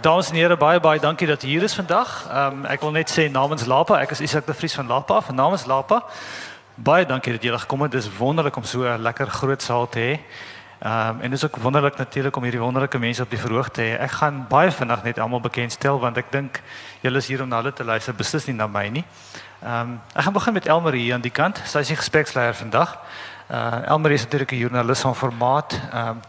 Dames en here, baie baie dankie dat u hier is vandag. Ehm um, wil net sê namens Lapa, ek is Isak de Vries van Lapa, van namens Lapa. Baie dankie dat julle gekom het. Is wonderlik om so 'n lekker groot saal te. Ehm um, en dit is ook wonderlik natuurlik om hierdie wonderlike mense op die verhoog te hê. Ek gaan baie vinnig net almal bekendstel want ek dink julle is hier om na hulle te luister, beslis nie na my nie. Ehm um, ek gaan begin met Elmarie hier aan die kant. Sy is die gespreksleier vandag. Uh Elmarie is natuurlik 'n joernalis van formaat. Um,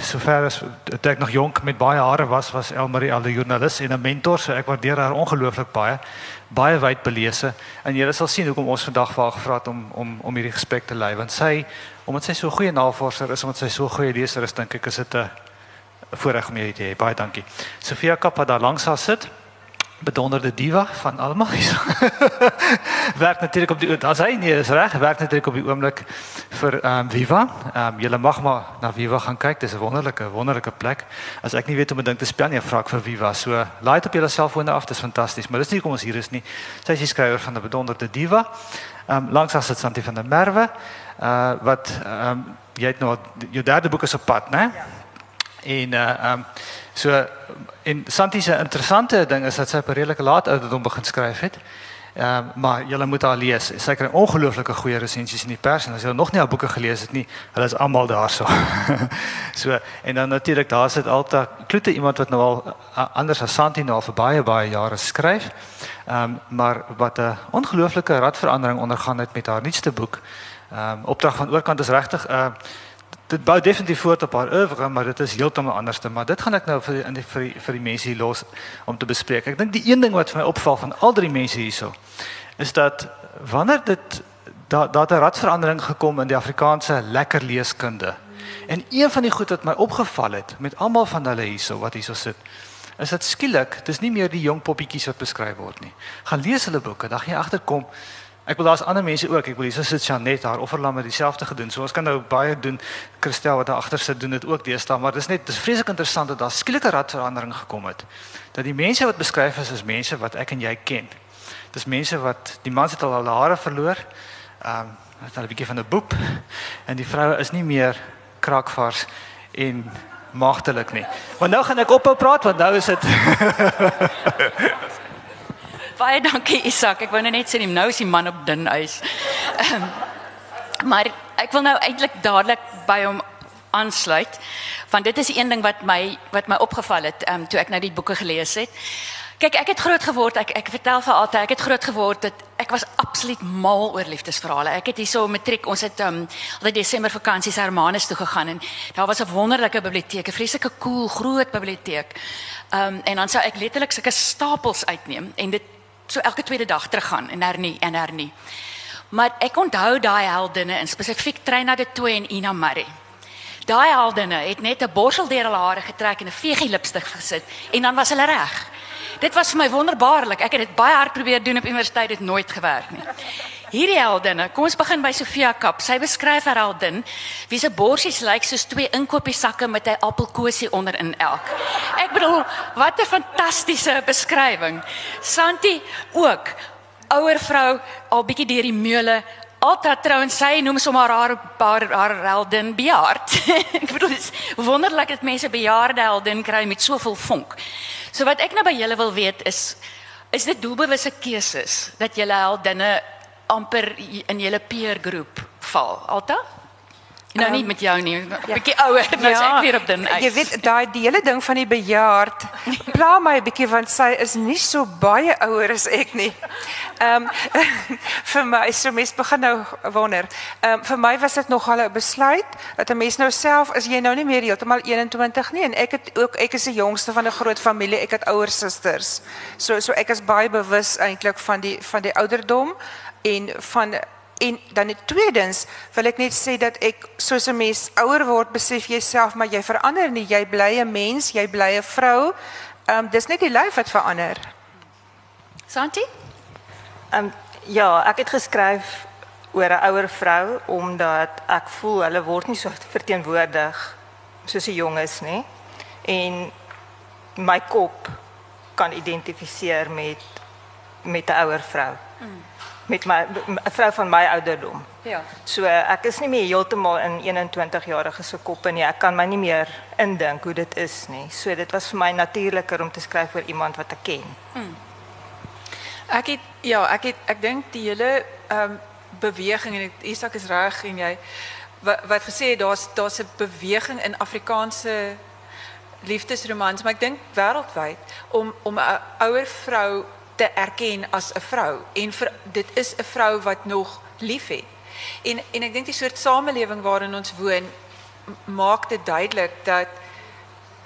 sover as ek nog jonk met baie hare was, was Elmarie al 'n joernalis en 'n mentor, so ek waardeer haar ongelooflik baie. Baie wyd belese en jy sal sien hoekom ons vandag vir haar gevra het om om om hierdie gesprek te lei want sy omdat sy so 'n goeie navorser is, omdat sy so 'n goeie leser is, dink ek is dit 'n voorreg om jou te hê. Baie dankie. Sofia Kap wat daar langs haar sit bedonderde diva van almal. werk natuurlik op die as hy nie is reg, werk natuurlik op die oomblik vir ehm um, Viva. Ehm um, julle mag maar na Viva gaan kyk. Dis 'n wonderlike wonderlike plek. As ek nie weet hoe om 'n ding te spel nie, vra ek vir Viva. So laai dit op julle selfone af. Dis fantasties. Maar dis nie kom ons hier is nie. Sy is die skrywer van 'n bedonderde diva. Ehm um, langs as dit Santi van der Merwe. Uh wat ehm um, jy het nou jou derde boek is op pad, né? Ja. En uh ehm um, so en Santi se interessante ding is dat sy op 'n redelike laat ouderdom begin skryf het. Ehm um, maar jy moet haar lees. Sy kry ongelooflike goeie resensies in die pers en as jy nog nie haar boeke gelees het nie, hulle is almal daarso. so en dan natuurlik daar sit altyd klote iemand wat nou al anders as Santi nou al vir baie baie jare skryf. Ehm um, maar wat 'n ongelooflike radverandering ondergaan het met haar nuutste boek. Ehm um, opdrag van oorkant is regtig 'n uh, dit bou definitief voort op haar oeuvre, maar dit is heeltemal anders te maar dit gaan ek nou vir in die vir die, vir die mense hier los om te bespreek. Ek dink die een ding wat vir my opval van al drie mense hierso is dat wanneer dit daar daar 'n radverandering gekom in die Afrikaanse lekker leeskunde. En een van die goed wat my opgeval het met almal van hulle hierso wat hierso sit, is dat skielik, dis nie meer die jong poppietjies wat beskryf word nie. Gaan lees hulle boeke, dan gaan jy agterkom Ek wil daar's ander mense ook. Ek wil hier sit Janet daar offerlam met dieselfde gedoen. So ons kan nou baie doen. Christel wat daar agter sit doen dit ook deesdae, maar dit is net dis vreeslik interessant dat daar skielike radverandering gekom het. Dat die mense wat beskryf is as mense wat ek en jy ken. Dis mense wat die mans het al hulle hare verloor. Ehm um, het hulle 'n bietjie van 'n boep en die vroue is nie meer krakvars en magtelik nie. Want nou gaan ek ophou praat want nou is dit Baie dankie Isak. Ek wou nou net sê nou is die man op dun ys. Um, maar ek wil nou eintlik dadelik by hom aansluit want dit is een ding wat my wat my opgeval het um, toe ek nou die boeke gelees het. Kyk, ek het groot geword. Ek ek vertel vir altyd, ek het groot geword dat ek was absoluut mal oor liefdesverhale. Ek het hierso matriek, ons het um altyd Desember vakansies Hermanus toe gegaan en daar was 'n wonderlike biblioteek, 'n vreeslike cool groot biblioteek. Um en dan sou ek letterlik sulke stapels uitneem en dit so elke tweede dag teruggaan en hernie en hernie. Maar ek onthou daai heldinne in spesifiek Trina de Tooi en Ina Marie. Daai heldinne het net 'n borsel deur hulle hare getrek en 'n vegie lipstig gesit en dan was hulle reg. Dit was vir my wonderbaarlik. Ek het dit baie hard probeer doen op universiteit, dit nooit gewerk nie. Hierdie heldinne, kom ons begin by Sofia Kap. Sy beskryf haar heldin wie se borsies lyk soos twee inkopiesakke met 'n appelkosie onder in elk. Ek bedoel, wat 'n fantastiese beskrywing. Santi ook ouer vrou al bietjie deur die meule Alta trouens sy noem sommer haar haar haar heldin bejaard. ek bedoel dis wonderlik dat mense bejaarde heldin kry met soveel vonk. So wat ek nou by julle wil weet is is dit doelbewuste keuses dat julle heldinne amper in julle peergroep val. Alta? Nou nie ehm, met jou nie, 'n ja. bietjie ouer, nou ja, ek weer op uit. Jy weet daai die hele ding van die bejaard pla my 'n bietjie want sy is nie so baie ouer as ek nie. Ehm um, vir my so mens begin nou wonder. Ehm um, vir my was dit nogal 'n besluit dat 'n mens nou self is jy nou nie meer heeltemal 21 nie en ek het ook ek is die jongste van 'n groot familie. Ek het ouer susters. So so ek is baie bewus eintlik van die van die ouderdom en van en dan tweedens wil ek net sê dat ek soos 'n mens ouer word besef jouself maar jy verander nie. Jy bly 'n mens jy bly 'n vrou. Ehm um, dis net die lyf wat verander. Santi? Ehm um, ja ek het geskryf oor 'n ouer vrou omdat ek voel hulle word nie so verteenwoordig soos die jonges nê en my kop kan identifiseer met met 'n ouer vrou. Mm. Met my 'n vrou van my ouderdom. Ja. So ek is nie meer heeltemal in 21 jarige se koppe nie. Ek kan my nie meer indink hoe dit is nie. So dit was vir my natuurliker om te skryf oor iemand wat ek ken. Ek het ja, ek het ek dink die hele ehm um, beweging en Isak is reg en jy wat, wat gesê het daar's daar's 'n beweging in Afrikaanse liefdesromans, maar ek dink wêreldwyd om om 'n ouer vrou te erken as 'n vrou en vir, dit is 'n vrou wat nog liefhet. En en ek dink die soort samelewing waarin ons woon maak dit duidelik dat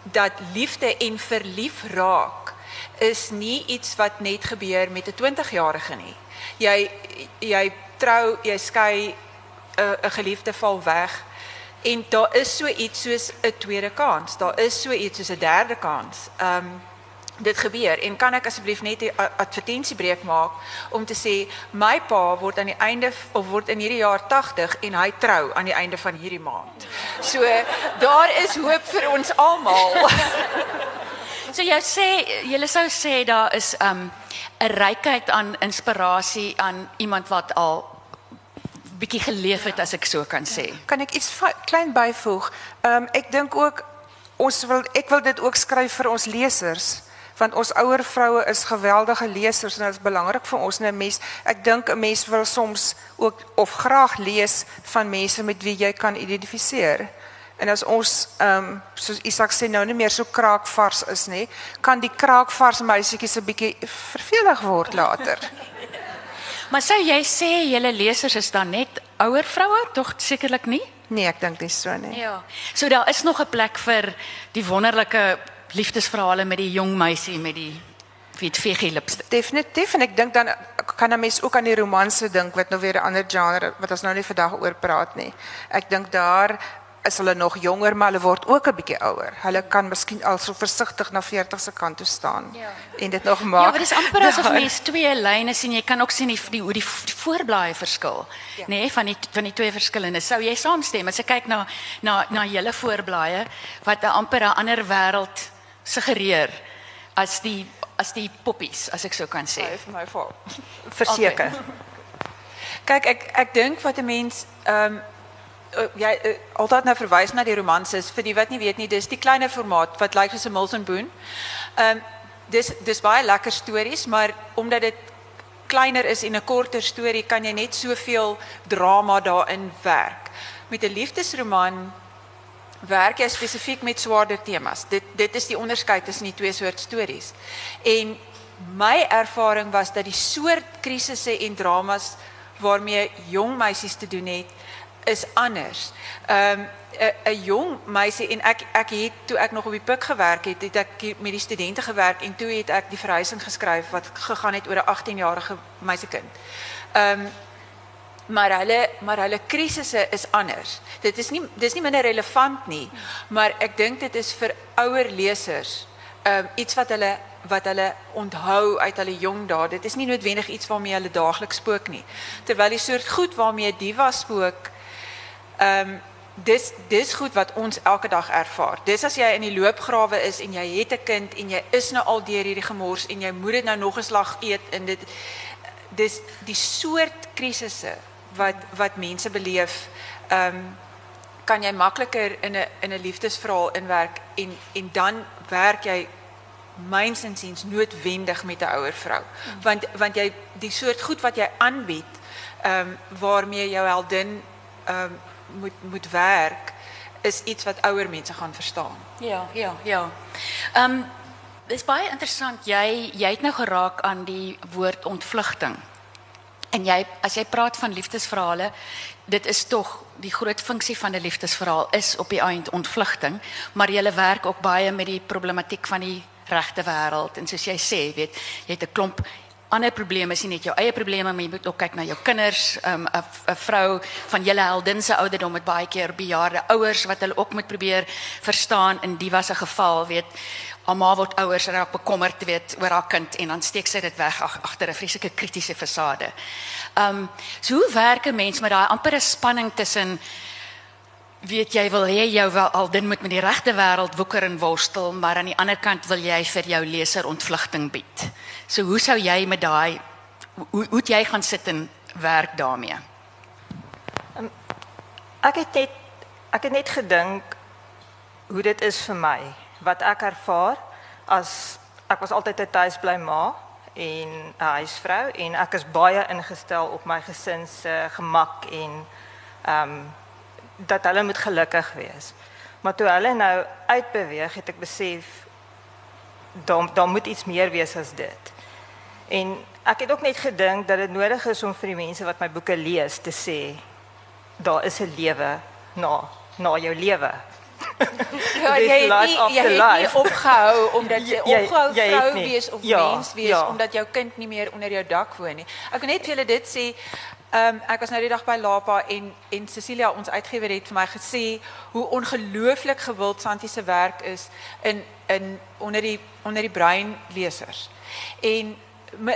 dat liefde en verlief raak is nie iets wat net gebeur met 'n 20-jarige nie. Jy jy trou, jy skei 'n 'n geliefde val weg en daar is so iets soos 'n tweede kans. Daar is so iets soos 'n derde kans. Ehm um, dit gebeur en kan ek asseblief net 'n advertensiebreek maak om te sê my pa word aan die einde of word in hierdie jaar 80 en hy trou aan die einde van hierdie maand. So daar is hoop vir ons almal. So jy sê jy sou sê daar is 'n um, 'n rykheid aan inspirasie aan iemand wat al bietjie geleef het as ek so kan sê. Kan ek iets klein byvoeg? Ehm um, ek dink ook ons wil ek wil dit ook skryf vir ons lesers want ons ouer vroue is geweldige lesers en dit is belangrik vir ons net mens ek dink 'n mens wil soms ook of graag lees van mense met wie jy kan identifiseer. En as ons ehm um, soos Isak sê nou nie meer so kraakvars is nie, kan die kraakvars meisietjies 'n bietjie vervelig word later. Maar sou jy sê julle lesers is dan net ouer vroue? Tog sekerlik nie? Nee, ek dink nie so nie. Ja. So daar is nog 'n plek vir die wonderlike liefdesverhale met die jong meisie met die weet VG lipstik. Definitief en ek dink dan kan 'n mens ook aan die romanse dink wat nou weer 'n ander genre wat ons nou nie vandag oor praat nie. Ek dink daar is hulle nog jonger maar hulle word ook 'n bietjie ouer. Hulle kan miskien al so versigtig na 40 se kant toe staan Ja. en dit nog maak. Ja, maar dis amper asof daar. mens twee lyne sien. Jy kan ook sien die, die hoe die, die voorblaaie verskil, ja. nê, nee, van die van die twee verskillende. Sou jy saamstem as jy kyk na na na julle voorblaaie wat 'n amper 'n ander wêreld suggereer as die as die poppies, as ek so kan sê. vir my val. Verseker. Okay. Kyk, ek ek dink wat 'n mens ehm um, jy uh, altyd nou verwys na die romanses vir die wat nie weet nie, dis die kleiner formaat wat lyk soos 'n Mills and Boon. Ehm um, dis dis baie lekker stories, maar omdat dit kleiner is en 'n korter storie, kan jy net soveel drama daarin werk. Met 'n liefdesroman werk jy spesifiek met swaarder temas. Dit dit is die onderskeid tussen die twee soort stories. En my ervaring was dat die soort krisisse en dramas waarmee jong meisies te doen het is anders. Ehm um, 'n jong meisie en ek ek het toe ek nog op die pik gewerk het, het ek met die studente gewerk en toe het ek die verhuising geskryf wat gegaan het oor 'n 18-jarige meisiekind. Ehm um, maar hulle maar hulle krisisse is anders. Dit is nie dis nie minder relevant nie, maar ek dink dit is vir ouer lesers um, iets wat hulle wat hulle onthou uit hulle jong dae. Dit is nie noodwendig iets waarmee hulle daagliks spook nie. Terwyl die soort goed waarmee diva spook ehm um, dis dis goed wat ons elke dag ervaar. Dis as jy in die loopgrawe is en jy het 'n kind en jy is nou al deur hierdie gemors en jy moet dit nou nog 'n slag eet en dit dis die soort krisisse wat wat mense beleef ehm um, kan jy makliker in 'n in 'n liefdesverhaal inwerk en en dan werk jy myns insiens noodwendig met 'n ouer vrou want want jy die soort goed wat jy aanbied ehm um, waarmee jou heldin ehm um, moet moet werk is iets wat ouer mense gaan verstaan. Ja, ja, ja. Ehm um, dis baie interessant. Jy jy het nou geraak aan die woord ontvlugting. En jy as jy praat van liefdesverhale, dit is tog die groot funksie van 'n liefdesverhaal is op die eind ontvlugting, maar jy werk ook baie met die problematiek van die regte wêreld en soos jy sê, weet, jy het 'n klomp ander probleme, is nie net jou eie probleme, maar jy moet ook kyk na jou kinders, 'n um, vrou van julle heldin se ouderdom met baie keer bejaarde ouers wat hulle ook moet probeer verstaan in die was 'n geval, weet, Alma word ouers raak bekommerd weet oor haar kind en dan steek sy dit weg ag, agter 'n vreeslike kritiese fasade. Um so hoe werk 'n mens met daai ampere spanning tussen weet jy wil hê jou wel al din moet met die regte wêreld woeker en worstel, maar aan die ander kant wil jy vir jou leser ontvlugting bied. So hoe sou jy met daai hoe hoe jy gaan sit en werk daarmee? Ek het net ek het net gedink hoe dit is vir my wat ek ervaar as ek was altyd 'n tuisbly ma en 'n huisvrou en ek is baie ingestel op my gesin se gemak en ehm um, dat hulle moet gelukkig wees. Maar toe hulle nou uitbeweeg, het ek besef daar daar moet iets meer wees as dit. En ek het ook net gedink dat dit nodig is om vir die mense wat my boeke lees te sê daar is 'n lewe na na jou lewe. Ja, jy het nie jy het nie opgehou omdat jy Jy- jy- opgehou jy het vrou nie. wees of Ja, mens wees ja. omdat jou kind nie meer onder jou dak woon nie. Ek wil net vir julle dit sê. Ehm ek was nou die dag by Lapa en en Cecilia ons uitgewer het vir my gesê hoe ongelooflik gewild Santi se werk is in in onder die onder die breinlesers. En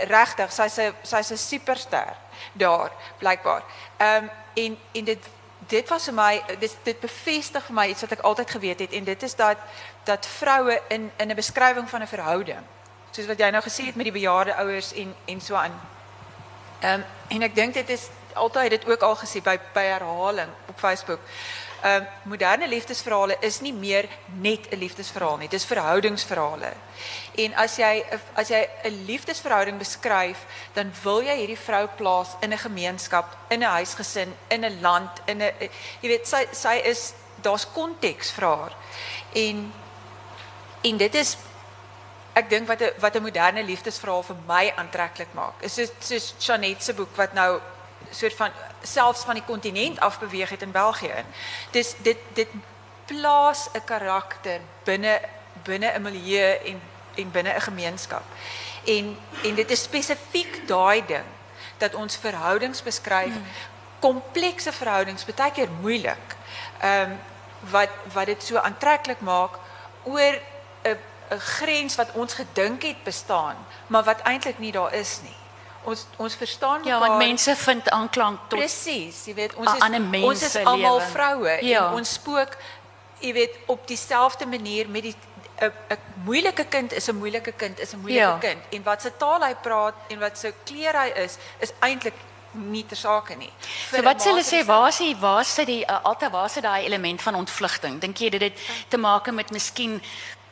regtig, sy's 'n sy's 'n superster daar blykbaar. Ehm um, en en dit dit was vir my dit dit bevestig vir my iets wat ek altyd geweet het en dit is dat dat vroue in in 'n beskrywing van 'n verhouding soos wat jy nou gesê het met die bejaarde ouers en en so aan. Ehm um, en ek dink dit is altyd dit ook al gesê by by herhaling op Facebook. Ehm um, moderne liefdesverhale is nie meer net 'n liefdesverhaal nie, dis verhoudingsverhale. En as jy as jy 'n liefdesverhouding beskryf, dan wil jy hierdie vrou plaas in 'n gemeenskap, in 'n huisgesin, in 'n land, in 'n jy weet sy sy is daar's konteks vir haar. En en dit is ek dink wat 'n wat 'n moderne liefdesverhaal vir my aantreklik maak. Is soos soos Janet se boek wat nou soort van selfs van die kontinent af beweeg het in België in. Dis dit dit plaas 'n karakter binne binne 'n milieu en en binne 'n gemeenskap. En en dit is spesifiek daai ding dat ons verhoudings beskryf komplekse verhoudings baie keer moeilik. Ehm wat wat dit so aantreklik maak oor 'n 'n grens wat ons gedink het bestaan, maar wat eintlik nie daar is nie. Ons ons verstaan Ja, mekaar- want mense vind aanklank tot Presies, jy weet, ons is ons is almal vroue Ja. en ons spook jy weet op dieselfde manier met die 'n 'n moeilike kind is 'n moeilike kind is 'n moeilike Ja. kind en wat se taal hy praat en wat se kleur hy is is eintlik nie ter sake nie. So Vir wat 'n sê hulle sê waar is die waar sit die uh, altyd waar sit daai element van ontvlugting? Dink jy dit het te maak met miskien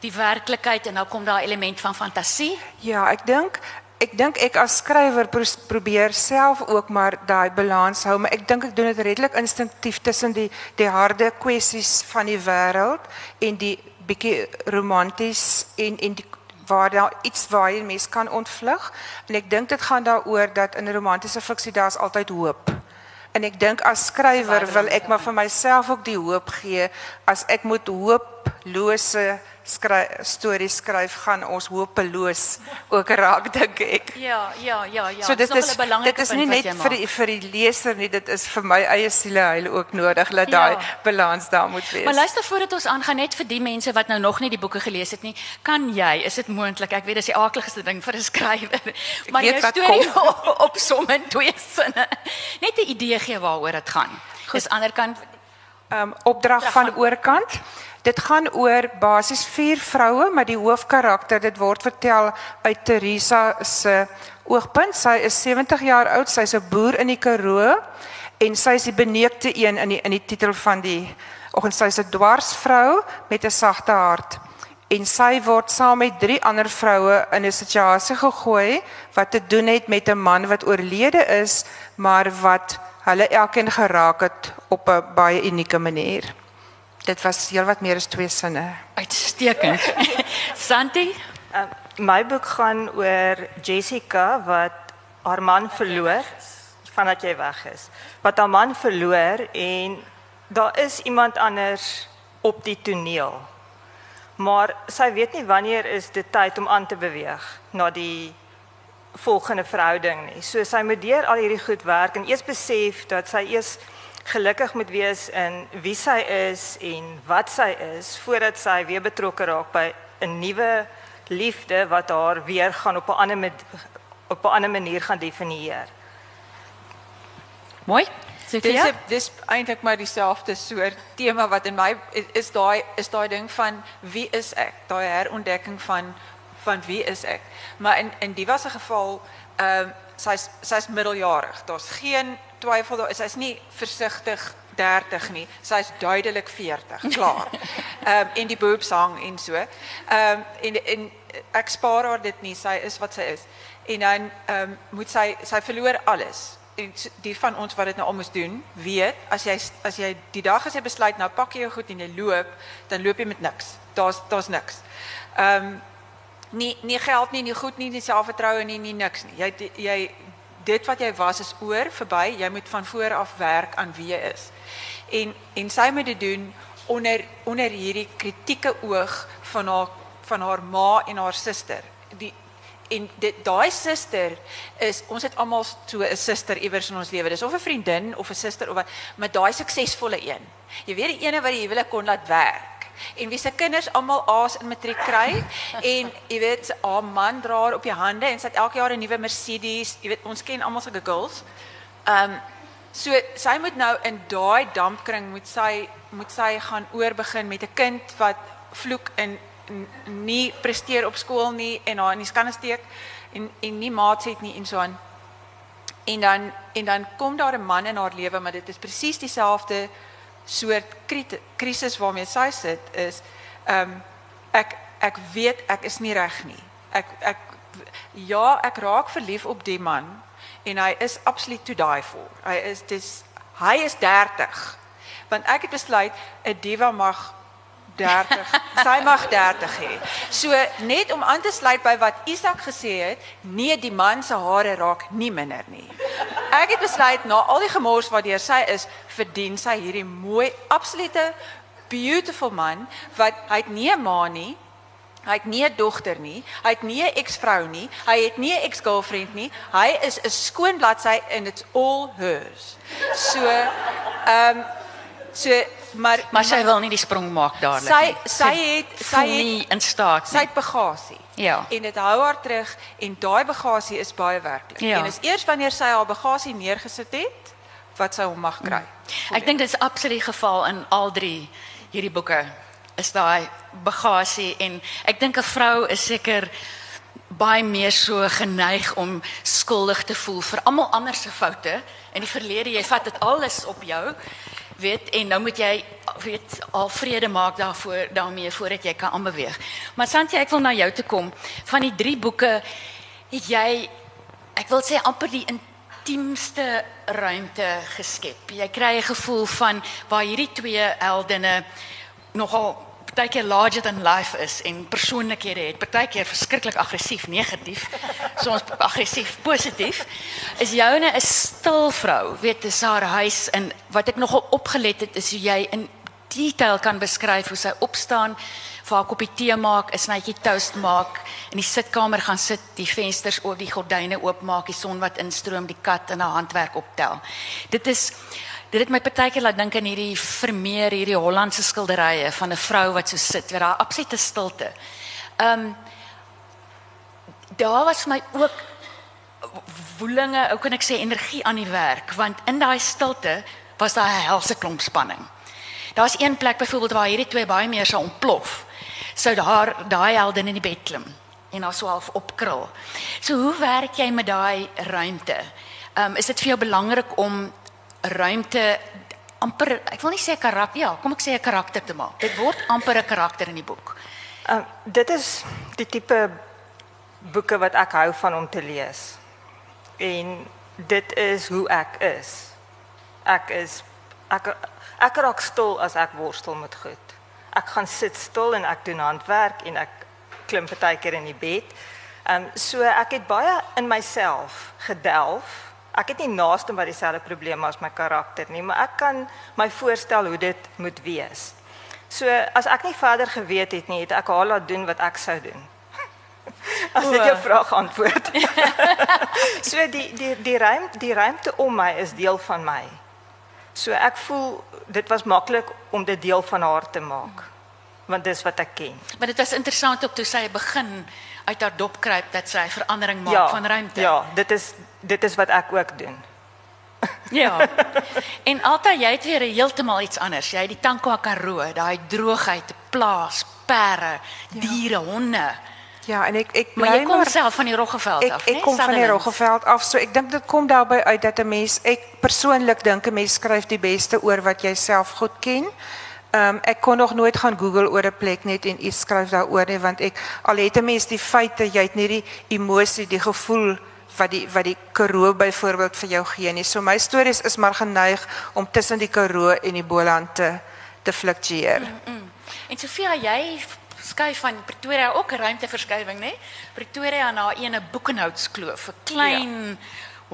die werklikheid en dan kom daar 'n element van fantasie? Ja, ek dink ek dink ek as skrywer pro- probeer self ook maar daai balans hou, maar ek dink ek doen dit redelik instinktief tussen die die harde kwessies van die wêreld en die bietjie romanties en en die waar daar iets waar jy mens kan ontvlug en ek dink dit gaan daaroor dat in romantiese fiksie daar's altyd hoop. En ek dink as skrywer wil ek maar vir myself ook die hoop gee as ek moet hooplose skry stories skryf gaan ons hopeloos ook raak dink ek. Ja, ja, ja, ja. so dit is belangrike dit is nie net jy vir die, vir die leser nie, dit is vir my eie sieleheil ook nodig dat Ja. daai balans daar moet wees. Maar luister voordat ons aangaan net vir die mense wat nou nog nie die boeke gelees het nie, kan jy, is dit moontlik? Ek weet dis die aardigste ding vir 'n skrywer. Maar weet jou wat storie opsom in twee sinne. Net 'n idee gee waaroor dit gaan. Dis ander kant um, opdrag van oorkant. Dit gaan oor basies vier vroue, maar die hoofkarakter, dit word vertel uit Teresa se oogpunt. Sy is 70 jaar oud, sy's 'n boer in die Karoo en sy is die beneekte een in die in die titel van die oggend sy's 'n dwarsvrou met 'n sagte hart. En sy word saam met drie ander vroue in 'n situasie gegooi wat te doen het met 'n man wat oorlede is, maar wat hulle elkeen geraak het op 'n baie unieke manier. Dit was heelwat meer as twee sinne. uitstekend. Santi, Uh, my boek gaan oor Jessica wat haar man verloor vandat jy weg is. Wat haar man verloor en daar is iemand anders op die toneel. Maar sy weet nie wanneer is dit tyd om aan te beweeg na die volgende verhouding nie. So sy moet deur al hierdie goed werk en eers besef dat sy eers gelukkig moet wees in wie sy is en wat sy is voordat sy weer betrokke raak by 'n nuwe liefde wat haar weer gaan op 'n ander op 'n ander manier gaan definieer. mooi. Dis Sofia? is- dis eintlik maar dieselfde soort tema wat in my is, is daai is daai ding van wie is ek? Daai herontdekking van van wie is ek? Maar in in die was 'n geval ehm um, sy's sy's middeljarig. Daar's geen twyfel daar is sy's nie versigtig 30 nie. Sy's duidelik 40, klaar. Ehm um, en die boobs hang en so. Ehm um, en en ek spaar haar dit nie. Sy is wat sy is. En dan ehm um, moet sy sy verloor alles. En die van ons wat dit nou al moes doen, weet as jy as jy die dag as jy besluit nou pak jy jou goed en jy loop, dan loop jy met niks. Daar's daar's niks. Ehm um, nie nie geld nie, nie goed nie, nie selfvertroue nie, nie niks nie. Jy jy dit wat jy was is oor, verby. Jy moet van voor af werk aan wie jy is. En en sy moet dit doen onder onder hierdie kritieke oog van haar van haar ma en haar suster. Die en dit daai suster is ons het almal so 'n suster iewers in ons lewe. Dis of 'n vriendin of 'n suster of wat, maar daai suksesvolle een. Jy weet die ene wat die huwelik kon laat werk en wie se kinders almal A's in matriek kry en jy weet haar man dra haar op die hande en sy het elke jaar 'n nuwe Mercedes. Jy weet ons ken almal sulke girls. Ehm um, so sy moet nou in daai dampkring moet sy moet sy gaan oorbegin met 'n kind wat vloek en nie presteer op skool nie en haar in die skande steek en en nie maats het nie en so aan. En dan en dan kom daar 'n man in haar lewe maar dit is presies dieselfde soort krisis waarmee sy sit is ehm um, ek ek weet ek is nie reg nie. Ek ek ja, ek raak verlief op die man en hy is absoluut to die for. Hy is dis hy is 30. Want ek het besluit 'n diva mag 30. sy mag 30 hê. So net om aan te sluit by wat Isak gesê het, nee, die man se hare raak nie minder nie. Ek het besluit na al die gemors wat deur sy is, verdien sy hierdie mooi, absolute beautiful man wat hy het nie 'n ma nie. Hy het nie 'n dogter nie. Hy het nie 'n eksvrou nie. Hy het nie 'n ex-girlfriend nie. Hy is 'n skoon bladsy and it's all hers. So, ehm um, so maar maar sy wil nie die sprong maak dadelik sy, nie. Sy sy het sy het nie in staat nie. Sy het bagasie. Ja. En dit hou haar terug en daai bagasie is baie werklik. Ja. En is eers wanneer sy haar bagasie neergesit het wat sy hom mag kry. Hmm. Ek dink dit is absoluut geval in al drie hierdie boeke is daai bagasie en ek dink 'n vrou is seker baie meer so geneig om skuldig te voel vir almal anders se foute in die verlede jy vat dit alles op jou weet en nou moet jy weet al vrede maak daarvoor daarmee voordat jy kan aanbeweeg. Maar Santi, ek wil na jou toe kom. Van die drie boeke het jy ek wil sê amper die intiemste ruimte geskep. Jy kry 'n gevoel van waar hierdie twee heldinne nogal partykeer larger than life is en persoonlikhede het. Partykeer verskriklik aggressief, negatief. Soms aggressief, positief. Is joune 'n stil vrou, weet dis haar huis en wat ek nogal opgelet het is hoe jy in detail kan beskryf hoe sy opstaan, vir haar koppie tee maak, 'n snytjie toast maak, in die sitkamer gaan sit, die vensters oop, die gordyne oopmaak, die son wat instroom, die kat in haar handwerk optel. Dit is dit het my partykeer laat dink aan hierdie Vermeer, hierdie Hollandse skilderye van 'n vrou wat so sit met haar absolute stilte. Ehm um, daar was my ook woelinge, ou kan ek sê energie aan die werk, want in daai stilte was daar 'n helse klomp spanning. Daar's een plek byvoorbeeld waar hierdie twee baie meer sou ontplof. Sou daar daai heldin in die bed klim en haar so half opkrul. So hoe werk jy met daai ruimte? Ehm um, is dit vir jou belangrik om ruimte amper ek wil nie sê karakter ja, kom ek sê 'n karakter te maak. Dit word amper 'n karakter in die boek. Uh, dit is die tipe boeke wat ek hou van om te lees. En dit is hoe ek is. Ek is ek ek raak stil as ek worstel met goed. Ek gaan sit stil en ek doen handwerk en ek klim partykeer in die bed. Ehm um, so ek het baie in myself gedelf Ek het nie naaste by dieselfde probleme as my karakter nie, maar ek kan my voorstel hoe dit moet wees. So as ek nie verder geweet het nie, het ek haar laat doen wat ek sou doen. As dit jou vraag antwoord. so die die die ruimte die ruimte om my is deel van my. So ek voel dit was maklik om dit deel van haar te maak. Want dis wat ek ken. Maar dit was interessant ook toe sy begin uit haar dop kruip dat sy verandering maak ja, van ruimte. Ja, dit is dit is wat ek ook doen. ja. En altyd jy het weer heeltemal iets anders. Jy het die Tankwa Karoo, daai droogheid, plaas, perde, ja. diere, honde. Ja, en ek ek Maar jy kom maar self van die Roggeveld ek af, ek né? kom van die Sutherland. Roggeveld af. So ek dink dit kom daarby uit dat 'n mens ek persoonlik dink 'n mens skryf die beste oor wat jy self goed ken. Ehm um, ek kon nog nooit gaan Google oor 'n plek net en iets skryf daaroor nie want ek al het 'n mens die feite, jy het nie die emosie, die gevoel wat die wat die Karoo byvoorbeeld vir jou gee nie. So my stories is maar geneig om tussen die Karoo en die Boland te te fluktueer. En Sofia, jy skuif van Pretoria ook 'n ruimteverskywing, né? Pretoria na ene Boekenhoutskloof, 'n klein ja.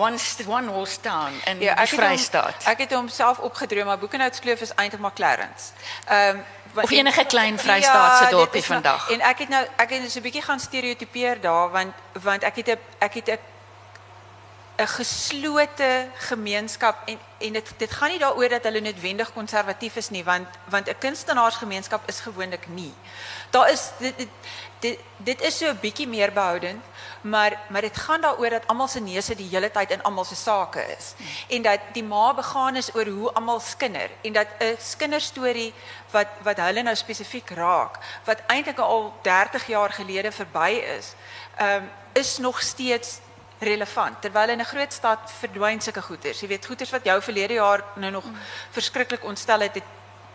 One one horse town in ja, die Vrystaat. Ek het hom self opgedroom, maar Boekenhoutskloof is eintlik maar Clarence. Ehm want- Of enige klein Vrystaatse dit dorpie vandag. En ek het nou ek het dus 'n bietjie gaan stereotipeer daar want want ek het 'n ek het 'n 'n geslote gemeenskap en en dit dit gaan nie daaroor dat hulle noodwendig konservatief is nie want want 'n kunstenaarsgemeenskap is gewoonlik nie. Daar is dit dit dit, dit is so 'n bietjie meer behoudend, maar maar dit gaan daaroor dat almal se neuse die hele tyd in almal se sake is en dat die ma begaan is oor hoe almal skinder en dat 'n skinderstorie wat wat hulle nou spesifiek raak wat eintlik al 30 jaar gelede verby is, ehm is nog steeds relevant terwyl in 'n groot stad verdwyn sulke goeters. Jy weet goeters wat jou verlede jaar nou nog verskriklik ontstel het, het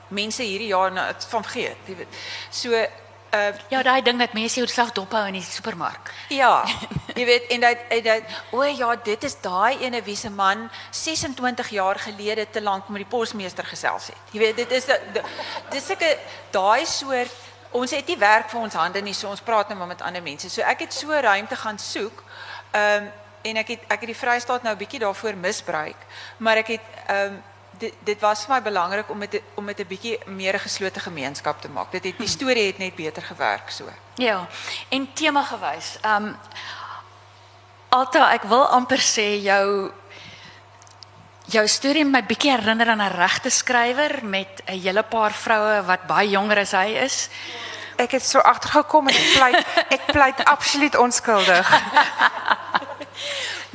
mense hierdie jaar nou het van vergeet, jy weet. So uh Ja, daai ding dat mense jouself dophou in die supermark. ja, jy weet en dat en dat o ja, dit is daai ene wie se man 26 jaar gelede te lank met die posmeester gesels het. Jy weet dit is dis sulke daai soort ons het nie werk vir ons hande nie, so ons praat nou maar met ander mense. So ek het so ruimte gaan soek. Ehm um, en ek het ek het die Vrystaat nou 'n bietjie daarvoor misbruik, maar ek het ehm um, dit dit was vir my belangrik om dit om dit 'n bietjie meer 'n geslote gemeenskap te maak. Dit het die storie het net beter gewerk so. Ja, en tema gewys. Ehm um, Alta, ek wil amper sê jou jou storie my bietjie herinner aan 'n regte skrywer met 'n hele paar vroue wat baie jonger as hy is. Ek het so agtergekom en ek pleit ek pleit absoluut onskuldig.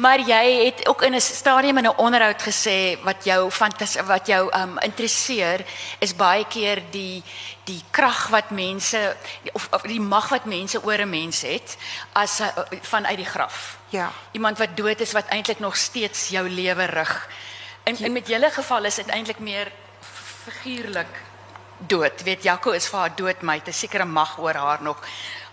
Maar jy het ook in 'n stadium in 'n onderhoud gesê wat jou fantas wat jou um interesseer is baie keer die die krag wat mense of, of die mag wat mense oor 'n mens het as uh, vanuit die graf. Ja. Iemand wat dood is wat eintlik nog steeds jou lewe rig. En, en met julle geval is dit eintlik meer figuurlik dood. Weet Jaco is vir haar dood, maar hy het 'n sekere mag oor haar nog.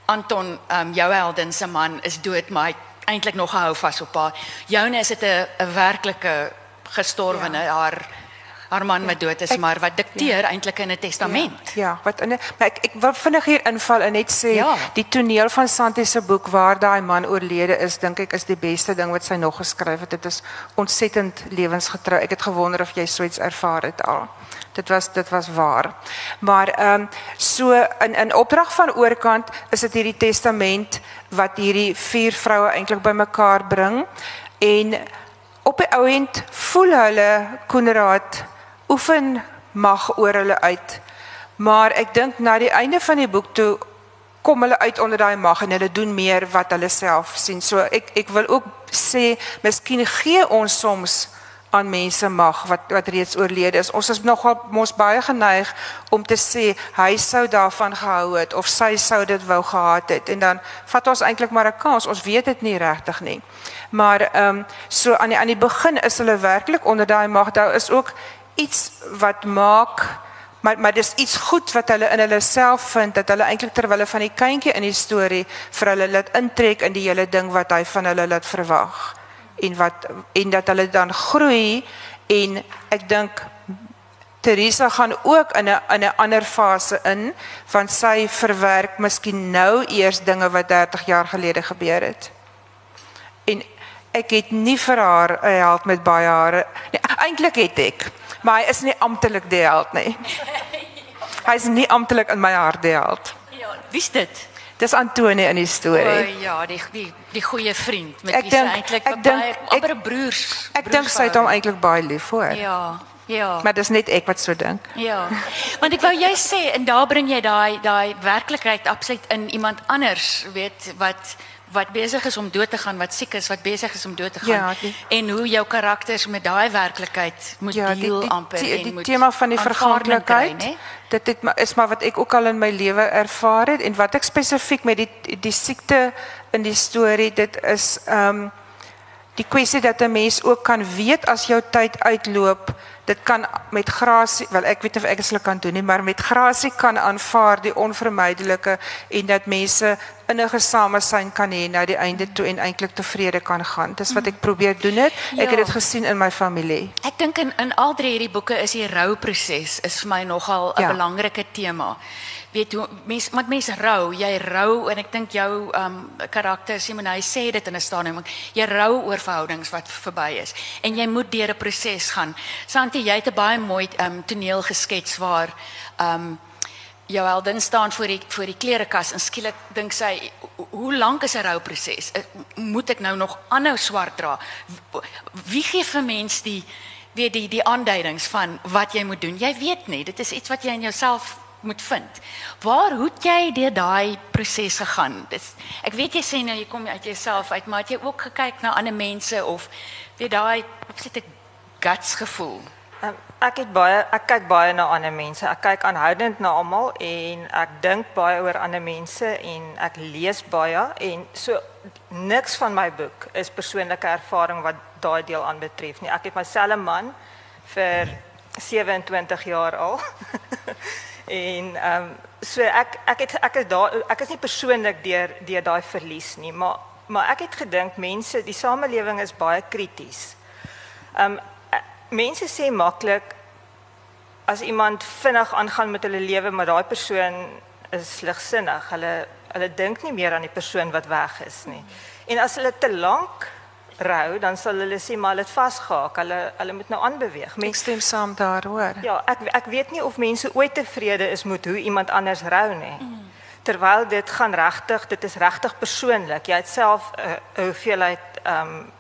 Anton, ehm um, jou heldin se man is dood, maar hy eintlik nog gehou vas op haar. Joune is dit 'n 'n werklike gestorwene, ja. haar haar man wat dood is, Ek- maar wat dikteer ja. eintlik in 'n testament. Ja, wat in 'n maar ek ek wil vinnig hier inval en net sê Ja. die toneel van Santi se boek waar daai man oorlede is, dink ek is die beste ding wat sy nog geskryf het. Dit is ontsettend lewensgetrou. Ek het gewonder of jy so iets ervaar het al. Dit was dit was waar. Maar ehm um, so in in opdrag van oorkant is dit hierdie testament wat hierdie vier vroue eintlik bymekaar bring en op die ou end voel hulle Koenraad oefen mag oor hulle uit. Maar ek dink na die einde van die boek toe kom hulle uit onder daai mag en hulle doen meer wat hulle self sien. So ek ek wil ook sê miskien gee ons soms aan mense mag wat wat reeds oorlede is. Ons is nogal mos baie geneig om te sê hy sou daarvan gehou het of sy sou dit wou gehad het en dan vat ons eintlik maar 'n kans. Ons weet dit nie regtig nie. Maar ehm um, so aan die aan die begin is hulle werklik onder daai mag. Daar is ook iets wat maak maar maar dis iets goed wat hulle in hulle self vind dat hulle eintlik terwyl hulle van die kindjie in die storie vir hulle laat intrek in die hele ding wat hy van hulle laat verwag en wat en dat hulle dan groei en ek dink Teresa gaan ook in 'n in 'n ander fase in want sy verwerk miskien nou eers dinge wat 30 jaar gelede gebeur het. En ek het nie vir haar 'n held met baie hare. Nee, eintlik het ek, maar hy is nie amptelik die held nie. Hy is nie amptelik in my hart die held. Ja, wie's dit? Dis Antoni in die O storie. ja, die die die goeie vriend met Ek wie sy eintlik baie dink- ek- amper 'n broers. Ek dink sy het hom eintlik baie lief vir. Ja. Ja. Maar dis net ek wat so dink. Ja. Want ek wou jy sê en daar bring jy daai daai werklikheid absoluut in iemand anders, weet wat wat besig is om dood te gaan, wat siek is, wat besig is om dood te gaan Ja, die- en hoe jou karakters met daai werklikheid moet Ja, die deel die, amper die, en die moet tema van die aanvaarding kry, verganklikheid. né? Dit het maar is maar wat ek ook al in my lewe ervaar het en wat ek spesifiek met die die siekte in die storie, dit is ehm die kwessie dat 'n mens ook kan weet as jou tyd uitloop. Dit kan met grasie, wel ek weet nie of ek dit kan doen nie, maar met grasie kan aanvaar die onvermydelike en dat mense innige samesyn kan hê na die einde toe en eintlik tevrede kan gaan. Dis wat ek probeer doen het. Ek het Ja. dit gesien in my familie. Ek dink in in al drie hierdie boeke is die rouproses is vir my nogal 'n Ja. belangrike tema. Weet hoe mense met mense rou, jy rou en ek dink jou um karakter Simon hy sê dit in 'n stadium, jy rou oor verhoudings wat verby is en jy moet deur 'n proses gaan. Santi, jy het 'n baie mooi um toneel geskets waar um jou heldin staan voor die voor die klerekas en skielik dink sy "Ho- hoe lank is 'n rouproses? Eh, Moet ek nou nog aanhou swart dra? Wie gee vir mens die weet die die aanduidings van wat jy moet doen? Jy weet nie, dit is iets wat jy in jouself moet vind. Waar hoe het jy deur daai proses gegaan? Dis ek weet jy sê nou jy kom uit jouself uit, maar het jy ook gekyk na ander mense of weet daai absolute guts gevoel? Um, ek het baie ek kyk baie na ander mense. Ek kyk aanhoudend na almal en ek dink baie oor ander mense en ek lees baie en so niks van my boek is persoonlike ervaring wat daai deel aanbetref nie. Ek het myself 'n man vir 27 jaar al. en ehm um, so ek ek het ek is daar ek is nie persoonlik deur deur daai verlies nie, maar maar ek het gedink mense, die samelewing is baie krities. Ehm um, mense sê maklik as iemand vinnig aangaan met hulle lewe, maar daai persoon is ligsinnig. Hulle hulle dink nie meer aan die persoon wat weg is nie. En as hulle te lank rou, dan sal hulle sê maar hulle het vasgehaak. Hulle hulle moet nou aanbeweeg. Ek Mense stem saam daar, hoor. Ja, ek ek weet nie of mense ooit tevrede is met hoe iemand anders rou nie. Terwyl dit gaan regtig, dit is regtig persoonlik. Jy het self 'n uh, hoeveelheid ehm um,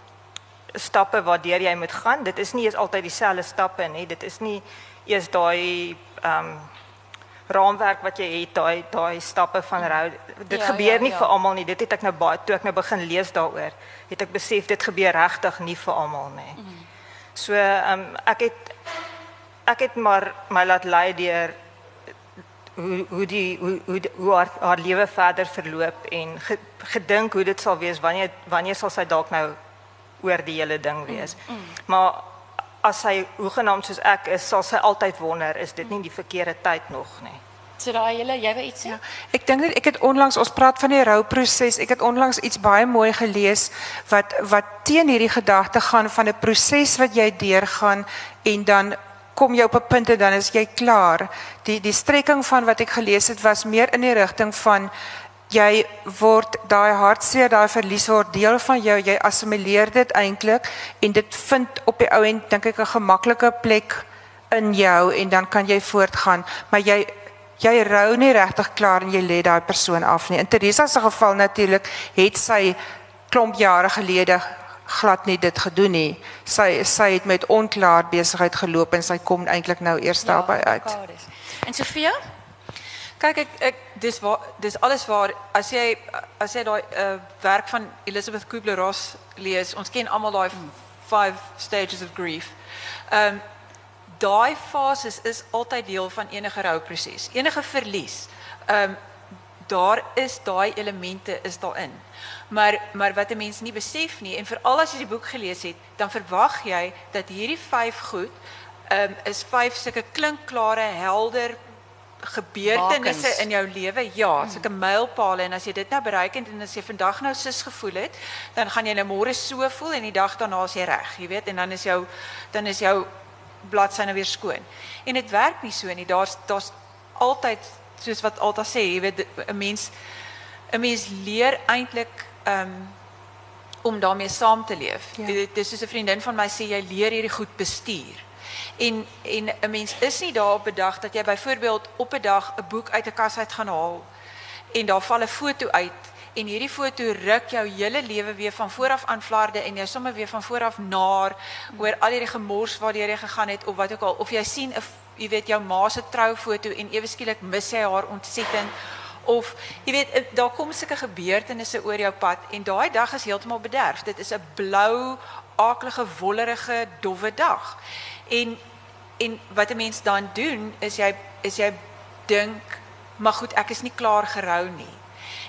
stappe waardeur jy moet gaan. Dit is nie eens altyd dieselfde stappe nie. Dit is nie eers daai ehm um, raamwerk wat jy het, daai daai stappe van rou. Dit Ja, gebeur ja, nie ja. vir almal nie. Dit het ek nou baie toe ek nou begin lees daaroor, het ek besef dit gebeur regtig nie vir almal nie. So ehm um, ek het ek het maar my laat lei deur hoe hoe die hoe hoe, die- hoe haar, haar lewe verder verloop en ge, gedink hoe dit sal wees wanneer wanneer sal sy dalk nou oor die hele ding wees. Mm, mm. Maar as sy hoegenaamd soos ek is, sal sy altyd wonder is dit nie die verkeerde tyd nog nie. So daai hele jy wou iets sê? Ja. Ek dink net ek het onlangs ons praat van die rouproses. Ek het onlangs iets baie mooi gelees wat wat teen hierdie gedagte gaan van 'n proses wat jy deurgaan en dan kom jy op 'n punt en dan is jy klaar. Die die strekking van wat ek gelees het was meer in die rigting van jy word daai hartseer, daai verlies word deel van jou. Jy assimileer dit eintlik en dit vind op die ou end dink ek 'n gemaklike plek in jou en dan kan jy voortgaan. Maar jy jy rou nie regtig klaar en jy lê daai persoon af nie. In Teresa se geval natuurlik het sy klomp jare gelede glad nie dit gedoen nie. Sy sy het met onklaar besigheid geloop en sy kom eintlik nou eers Ja, daarby uit. Kades. En Sofia? Kyk ek ek dis waar dis alles waar as jy as jy daai uh, werk van Elizabeth Kubler-Ross lees, ons ken almal daai five stages of grief. Ehm um, daai fases is altyd deel van enige rouproses. Enige verlies. Ehm um, daar is daai elemente is daarin. Maar maar wat 'n mens nie besef nie en veral as jy die boek gelees het, dan verwag jy dat hierdie vyf goed ehm um, is vyf sulke klinkklare, helder gebeurtenisse Bakens. in jou lewe. Ja, sulke mylpale en as jy dit nou bereik het en as jy vandag nou sis gevoel het, dan gaan jy nou môre so voel en die dag daarna is jy reg, jy weet, en dan is jou dan is jou bladsy nou weer skoon. En dit werk nie so nie. Daar's daar's altyd soos wat Alta sê, jy weet 'n mens 'n mens leer eintlik um om daarmee saam te leef. Ja. Dit dis soos 'n vriendin van my sê jy leer hierdie goed bestuur. En en 'n mens is nie daar op 'n dag dat jy byvoorbeeld op 'n dag 'n boek uit 'n kas uit gaan haal en daar val 'n foto uit en hierdie foto ruk jou hele lewe weer van vooraf aan flarde en jy sommer weer van vooraf naar oor al hierdie gemors waardeur jy gegaan het of wat ook al of jy sien 'n jy weet jou ma se troufoto en ewe skielik mis jy haar ontsettend of jy weet eh, daar kom sulke gebeurtenisse oor jou pad en daai dag is heeltemal bederf. Dit is 'n blou, aaklige, wollerige, dowwe dag. En en wat 'n mens dan doen is jy is jy dink, maar goed, ek is nie klaar gerou nie.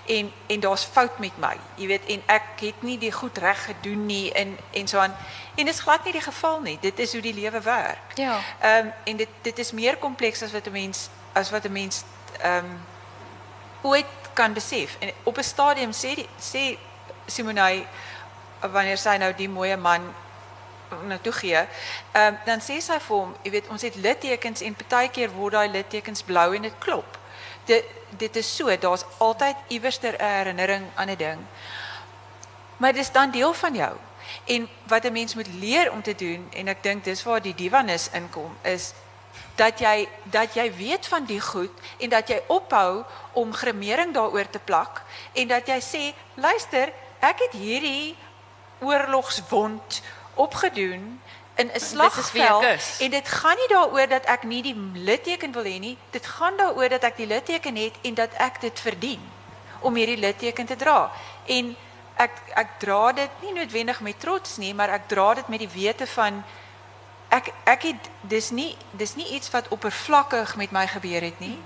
En en daar's fout met my. Jy weet en ek het nie die goed reg gedoen nie en en so aan. En dit is glad nie die geval nie. Dit is hoe die lewe werk. Ja. Ehm um, en dit dit is meer kompleks as wat 'n mens as wat 'n mens ehm um, ooit kan besef. En op 'n stadium sê die sê Simonai wanneer sy nou die mooi man na toe gee, ehm um, dan sê sy vir hom, jy weet, ons het littekens en partykeer word daai littekens blou en dit klop. Dit is so, daar's altyd iewerster 'n herinnering aan 'n ding. Maar dit is dan deel van jou. En wat 'n mens moet leer om te doen en ek dink dis waar die divanis inkom is dat jy dat weet van die goed en dat jy ophou om gremering daaroor te plak en dat jy sê luister ek het hierdie oorlogswond opgedoen in 'n slagveld en dit gaan nie daaroor dat ek nie die litteken wil hê nie dit gaan daaroor dat ek die litteken het en dat ek dit verdien om hierdie litteken te dra en ek ek dra dit nie noodwendig met trots nie maar ek dra dit met die wete van ek ek het dis nie dis nie iets wat oppervlakkig met my gebeur het nie.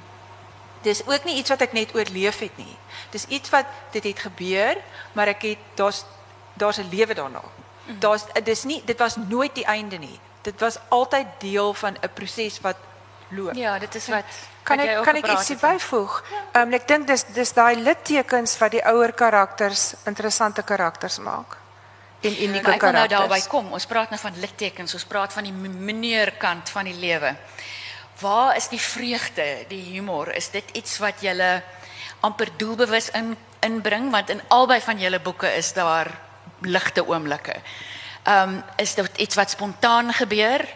Dis ook nie iets wat ek net oorleef het nie. Dis iets wat dit het gebeur, maar ek het daar's daar's 'n lewe daarna. Daar's dis nie dit was nooit die einde nie. Dit was altyd deel van 'n proses wat loop. Ja, dit is wat kan wat jy ek kan ek ietsie byvoeg? Ehm um, ek dink dis dis daai littekens wat die ouer karakters interessante karakters maak. En unieke Maar ek wil nou daarby kom. Ons praat nou van littekens, ons praat van die meneerkant van die lewe. Waar is die vreugde, die humor? Is dit iets wat julle amper doelbewus in inbring want in albei van julle boeke is daar ligte oomblikke. Ehm um, is dit iets wat spontaan gebeur?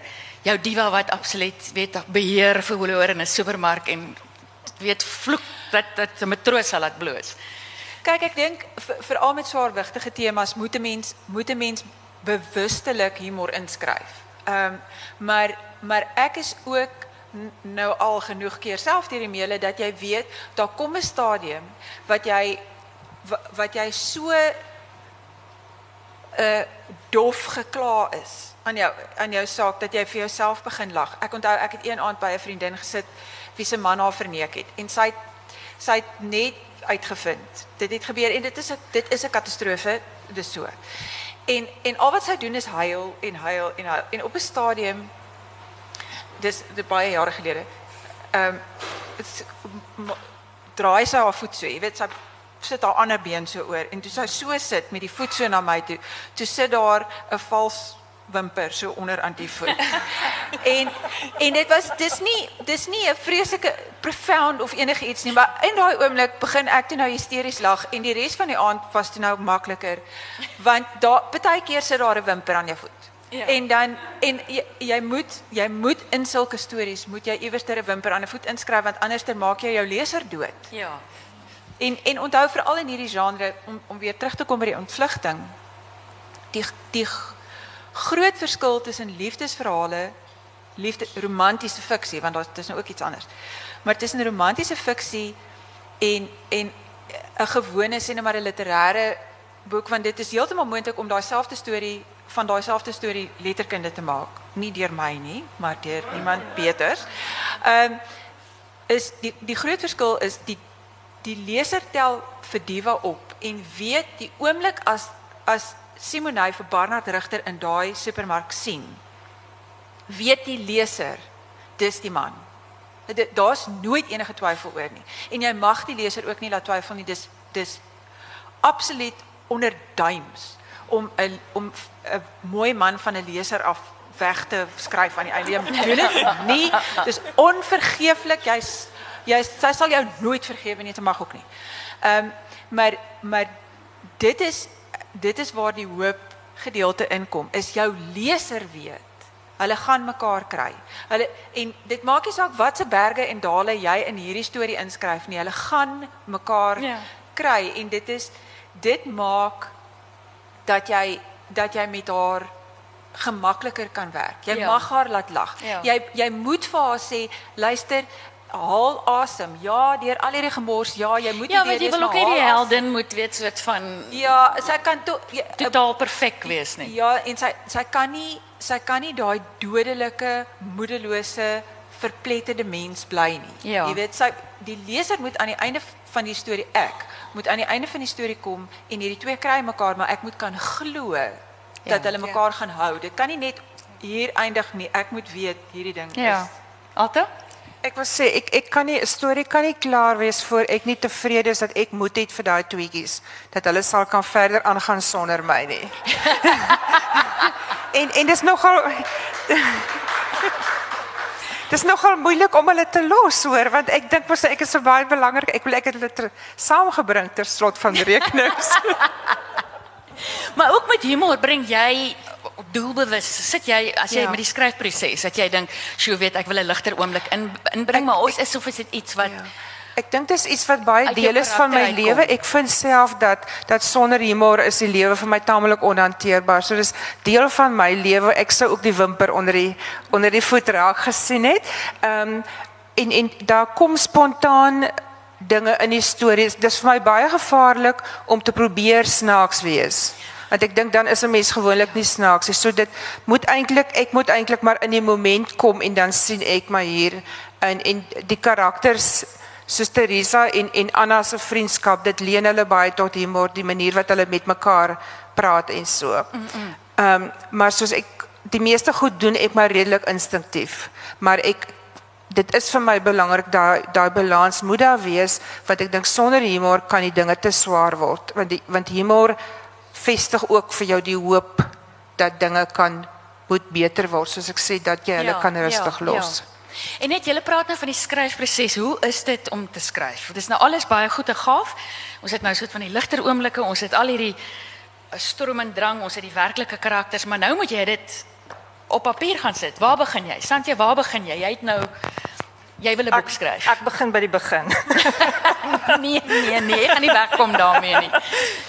Jou diva wat absoluut weet beheer verloor in 'n supermark en weet vloek dat dat 'n matroos sal laat bloos. Kyk, ek dink vir- veral met swaarwigtige temas moet 'n mens moet 'n mens bewustelik humor inskryf. Ehm um, maar maar ek is ook nou al genoeg keer self deur die meele dat jy weet daar kom 'n stadium wat jy wa- wat jy so uh, dof gekla is aan jou aan jou saak dat jy vir jouself begin lag. Ek onthou ek het een aand by 'n vriendin gesit wie se man haar verneek het en sy sy het net uitgevind. Dit het gebeur en dit is 'n dit is 'n katastrofe, dis so. En en al wat sy doen is huil en huil en huil en op 'n stadium dis dit baie jare gelede. Ehm um, draai sy haar voet so, jy weet sy sit haar ander been so oor en toe sy so sit met die voet so na my toe, toe sit daar 'n vals wimper so onder aan die voet. en en dit was dis nie dis nie 'n vreeslike profound of enige iets nie, maar in daai oomblik begin ek toe nou hysteries lag en die res van die aand was toe nou makliker want daar baie keer sit daar 'n wimper aan jou voet. Ja. En dan en jy, jy moet jy moet in sulke stories moet jy iewers 'n wimper aan 'n voet inskryf want anders dan maak jy jou leser dood. Ja. En en onthou veral in hierdie genre om om weer terug te kom by die ontvlugting. Die die groot verskil tussen liefdesverhale, liefde romantiese fiksie want daar is nou ook iets anders. Maar tussen romantiese fiksie en en 'n gewone sê net maar 'n literêre boek want dit is heeltemal moontlik om daai selfde storie van daai selfde storie letterkunde te maak. Nie deur my nie, maar deur iemand beters. Ehm um, is die die groot verskil is die die leser tel vir Diva op en weet die oomblik as as Simonay vir Barnard Rigter in daai supermark sien weet die leser dis die man. Daar's nooit enige twyfel oor nie. En jy mag die leser ook nie laat twyfel nie. Dis dis absoluut onder duims om 'n om 'n mooi man van 'n leser af weg te skryf aan die einde. Doen dit nie. Dis onvergeeflik. Jy's jy sy sal jou nooit vergewe nie, dit mag ook nie. Ehm um, maar maar dit is dit is waar die hoop gedeelte inkom. Is jou leser weet. Hulle gaan mekaar kry. Hulle en dit maak nie saak watse berge en dale jy in hierdie storie inskryf nie. Hulle gaan mekaar Ja. kry en dit is dit maak dat jy dat jy met haar gemakliker kan werk. Jy Ja. mag haar laat lag. Ja. Jy jy moet vir haar sê, luister, haal asem. Ja, deur al hierdie gemors. Ja, jy moet Ja, want jy wil ook nie maar die heldin moet weet soort van. Ja, sy kan toe ja, totaal perfek wees nie. Ja, en sy sy kan nie sy kan nie daai dodelike, moedelose, verpletterde mens bly nie. Ja. Jy weet sy die leser moet aan die einde van die storie ek moet aan die einde van die storie kom en hierdie twee kry mekaar, maar ek moet kan glo dat hulle mekaar gaan hou. Dit kan nie net hier eindig nie. Ek moet weet hierdie ding Ja. is Alta? Ek wil sê ek ek kan nie 'n storie kan nie klaar wees voor ek nie tevrede is dat ek moet het vir daai tweetjies dat hulle sal kan verder aangaan sonder my nie. en en dis nogal Dis nogal moeilik om hulle te los hoor want ek dink mos ek is so baie belangrik. Ek wil ek het hulle ter, saamgebring ter slot van rekenings. Maar ook met humor bring jy doelbewus. Sit jy as jy Ja. met die skryfproses dat jy dink, "Sjoe, weet ek wil 'n ligter oomblik in inbring, maar ons is of is dit iets wat Ja. Ek dink dis iets wat baie deel is van my lewe. Ek vind self dat dat sonder humor is die lewe vir my tamelik onhanteerbaar. So dis deel van my lewe. Ek sou ook die wimper onder die onder die voet raak gesien het. Ehm um, en en daar kom spontaan dinge in die stories. Dis vir my baie gevaarlik om te probeer snaaks wees. Want ek dink dan is 'n mens gewoonlik nie snaaks nie. So dit moet eintlik ek moet eintlik maar in die moment kom en dan sien ek maar hier en en die karakters soos Teresa en en Anna se vriendskap, dit leen hulle baie tot humor, die manier wat hulle met mekaar praat en so. Ehm um, maar soos ek die meeste goed doen ek maar redelik instinktief. Maar ek dit is vir my belangrik daai daai balans moet daar wees want ek dink sonder humor kan die dinge te swaar word want die, want humor vestig ook vir jou die hoop dat dinge kan moet beter word soos ek sê dat jy hulle Ja, kan ja, rustig los. ja. En net julle praat nou van die skryfproses. Hoe is dit om te skryf? Dit is nou alles baie goed en gaaf. Ons het nou so 'n van die ligter oomblikke. Ons het al hierdie eh, storm en drang, ons het die werklike karakters, maar nou moet jy dit op papier gaan sit. Waar begin jy? Santjie, waar begin jy? Jy het nou jy wil 'n boek skryf. Ek begin by die begin. nee, nee, nee, ek gaan nie wegkom daarmee nie.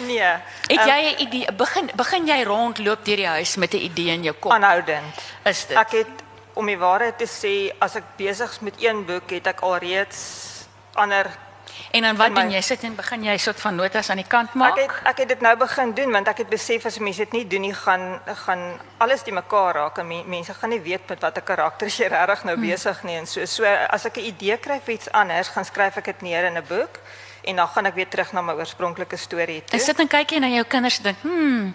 nee. Het jy 'n idee? Begin begin jy rondloop deur die huis met 'n idee in jou kop? aanhoudend. Is dit? Ek het om die waarheid te sê, as ek besig is met een boek, het ek alreeds ander En dan wat my- doen jy? Sit en begin jy soort van notas aan die kant Ek maak? het ek het dit nou begin doen want ek het besef as mense dit nie doen nie gaan gaan alles die mekaar raak en men, mense gaan nie weet met watter karakters jy regtig nou besig nie en so so as ek 'n idee kry vir iets anders gaan skryf ek dit neer in 'n boek en dan gaan ek weer terug na my oorspronklike storie toe. En sit en kyk jy na jou kinders en dink, "Hm,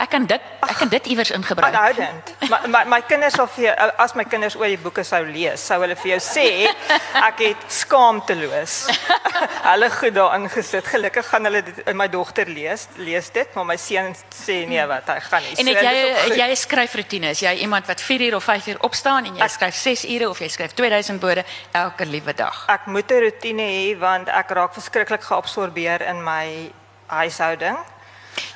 ek kan dit ek kan dit iewers ingebruik." aanhoudend. My my my kinders sal vir jou, as my kinders oor die boeke sou lees, sou hulle vir jou sê ek het skaamteloos hulle goed daarin gesit. Gelukkig gaan hulle dit my dogter lees, lees dit, maar my seun sê nee wat hy gaan nie. En het jy goed. jy skryfroetine? Is jy iemand wat 4 uur of 5 uur opstaan en jy Ek- skryf 6 ure of jy skryf 2000 woorde elke liewe dag? Ek moet 'n rotine hê want ek raak verskriklik geabsorbeer in my huishouding.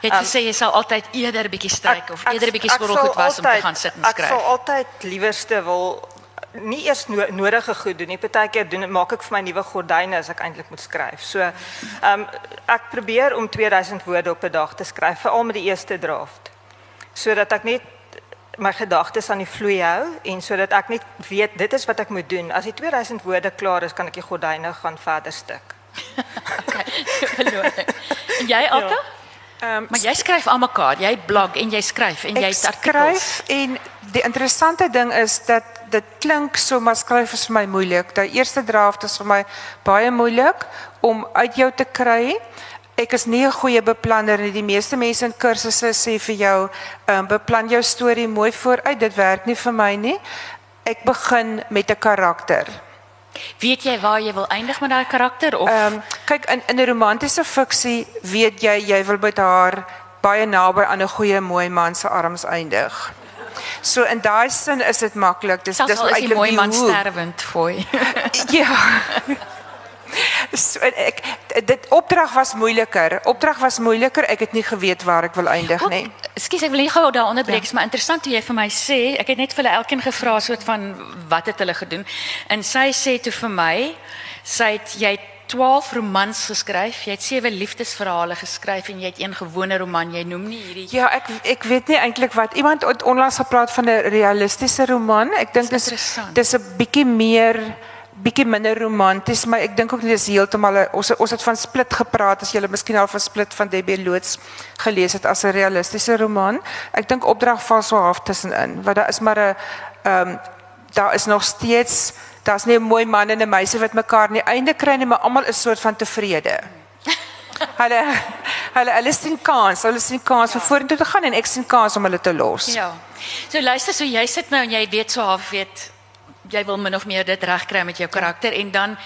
Jy het gesê jy sal altyd eerder bietjie stryk of eerder bietjie skottelgoed was om te altyd- gaan sit en Ek sal skryf. altyd liewerste wil nie eers no nodige goed doen nie. Partykeer doen maak ek vir my nuwe gordyne as ek eintlik moet skryf. So ehm um, ek probeer om 2000 woorde op 'n dag te skryf, veral met die eerste draft. Sodat ek net my gedagtes aan die vloei hou en sodat ek net weet dit is wat ek moet doen. As die 2000 woorde klaar is, kan ek die gordyne gaan verder stik. Beloning. En jy Alta? Ehm Maar jy skryf aan mekaar. Jy blog en jy skryf en het artikels. skryf en die interessante ding is dat dit klink so maar skryf is vir my moeilik. Die eerste draft is vir my baie moeilik om uit jou te kry. Ek is nie 'n goeie beplanner nie. Die meeste mense in kursusse sê vir jou, ehm beplan jou storie mooi vooruit. Dit werk nie vir my nie. Ek begin met 'n karakter. Weet jy waar jy wil eindig met daai karakter of Ehm um, kyk in in 'n romantiese fiksie weet jy jy wil met haar baie naby aan 'n goeie mooi man se arms eindig. So in daai sin is dit maklik. Dis dis eintlik mooi die man sterwend fooi? Ja. So ek dit opdrag was moeiliker. Opdrag was moeiliker. Ek het nie geweet waar ek wil eindig nie. Ekskuus, ek wil nie gou daar onderbreek, ja. maar interessant hoe jy vir my sê, ek het net vir hulle elkeen gevra soort van wat het hulle gedoen? En sy sê toe vir my, sy het jy het 12 romans geskryf, jy het 7 liefdesverhale geskryf en jy het een gewone roman. Jy noem nie hierdie Ja, ek ek weet nie eintlik wat iemand het onlangs gepraat van 'n realistiese roman. Ek dink dis dis 'n bietjie meer bietjie minder romanties, maar ek dink ook nie dis heeltemal ons ons het van Split gepraat as jy hulle miskien al van Split van Debbie Loots gelees het as 'n realistiese roman. Ek dink opdrag val so half tussenin, want daar is maar 'n ehm um, daar is nog steeds daar's nie 'n mooi man en 'n meisie wat mekaar nie einde kry nie, maar almal is soort van tevrede. Hulle hulle hulle sien kans, hulle sien kans om vorentoe te gaan en ek sien kans om hulle te los. Ja. So luister, so jy sit nou en jy weet so half weet jy wil min of meer dit regkry met jou karakter en dan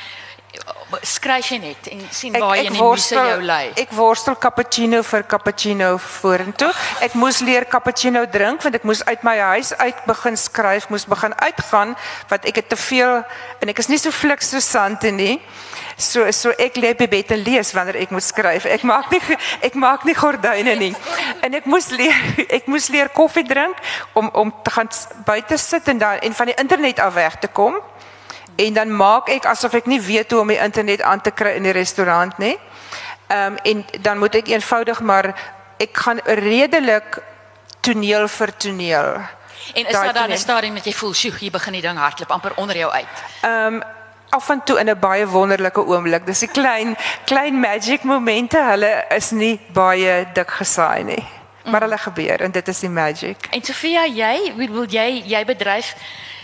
skryf jy net en sien waar jy in die muse jou lei. ek worstel cappuccino vir cappuccino vorentoe. Ek moes leer cappuccino drink want ek moes uit my huis uit begin skryf, moes begin uitgaan want ek het te veel en ek is nie so fliksussante nie. So so ek lê by bed en lees wanneer ek moet skryf. Ek maak nie ek maak nie gordyne nie. En ek moes leer ek moes leer koffie drink om om te gaan buite sit en dan en van die internet af weg te kom. En dan maak ek asof ek nie weet hoe om die internet aan te kry in die restaurant nie. Ehm um, en dan moet ek eenvoudig maar ek gaan redelik toneel vir toneel. En is daar dan 'n stadium dat jy voel, "Sjoe, hier begin die ding hardloop amper onder jou uit." Ehm um, af en toe in 'n baie wonderlike oomblik. Dis 'n klein klein magic momente. Hulle is nie baie dik gesaai nie. Maar hulle gebeur en dit is die magic. En Sofia, jy, wil jy jy bedryf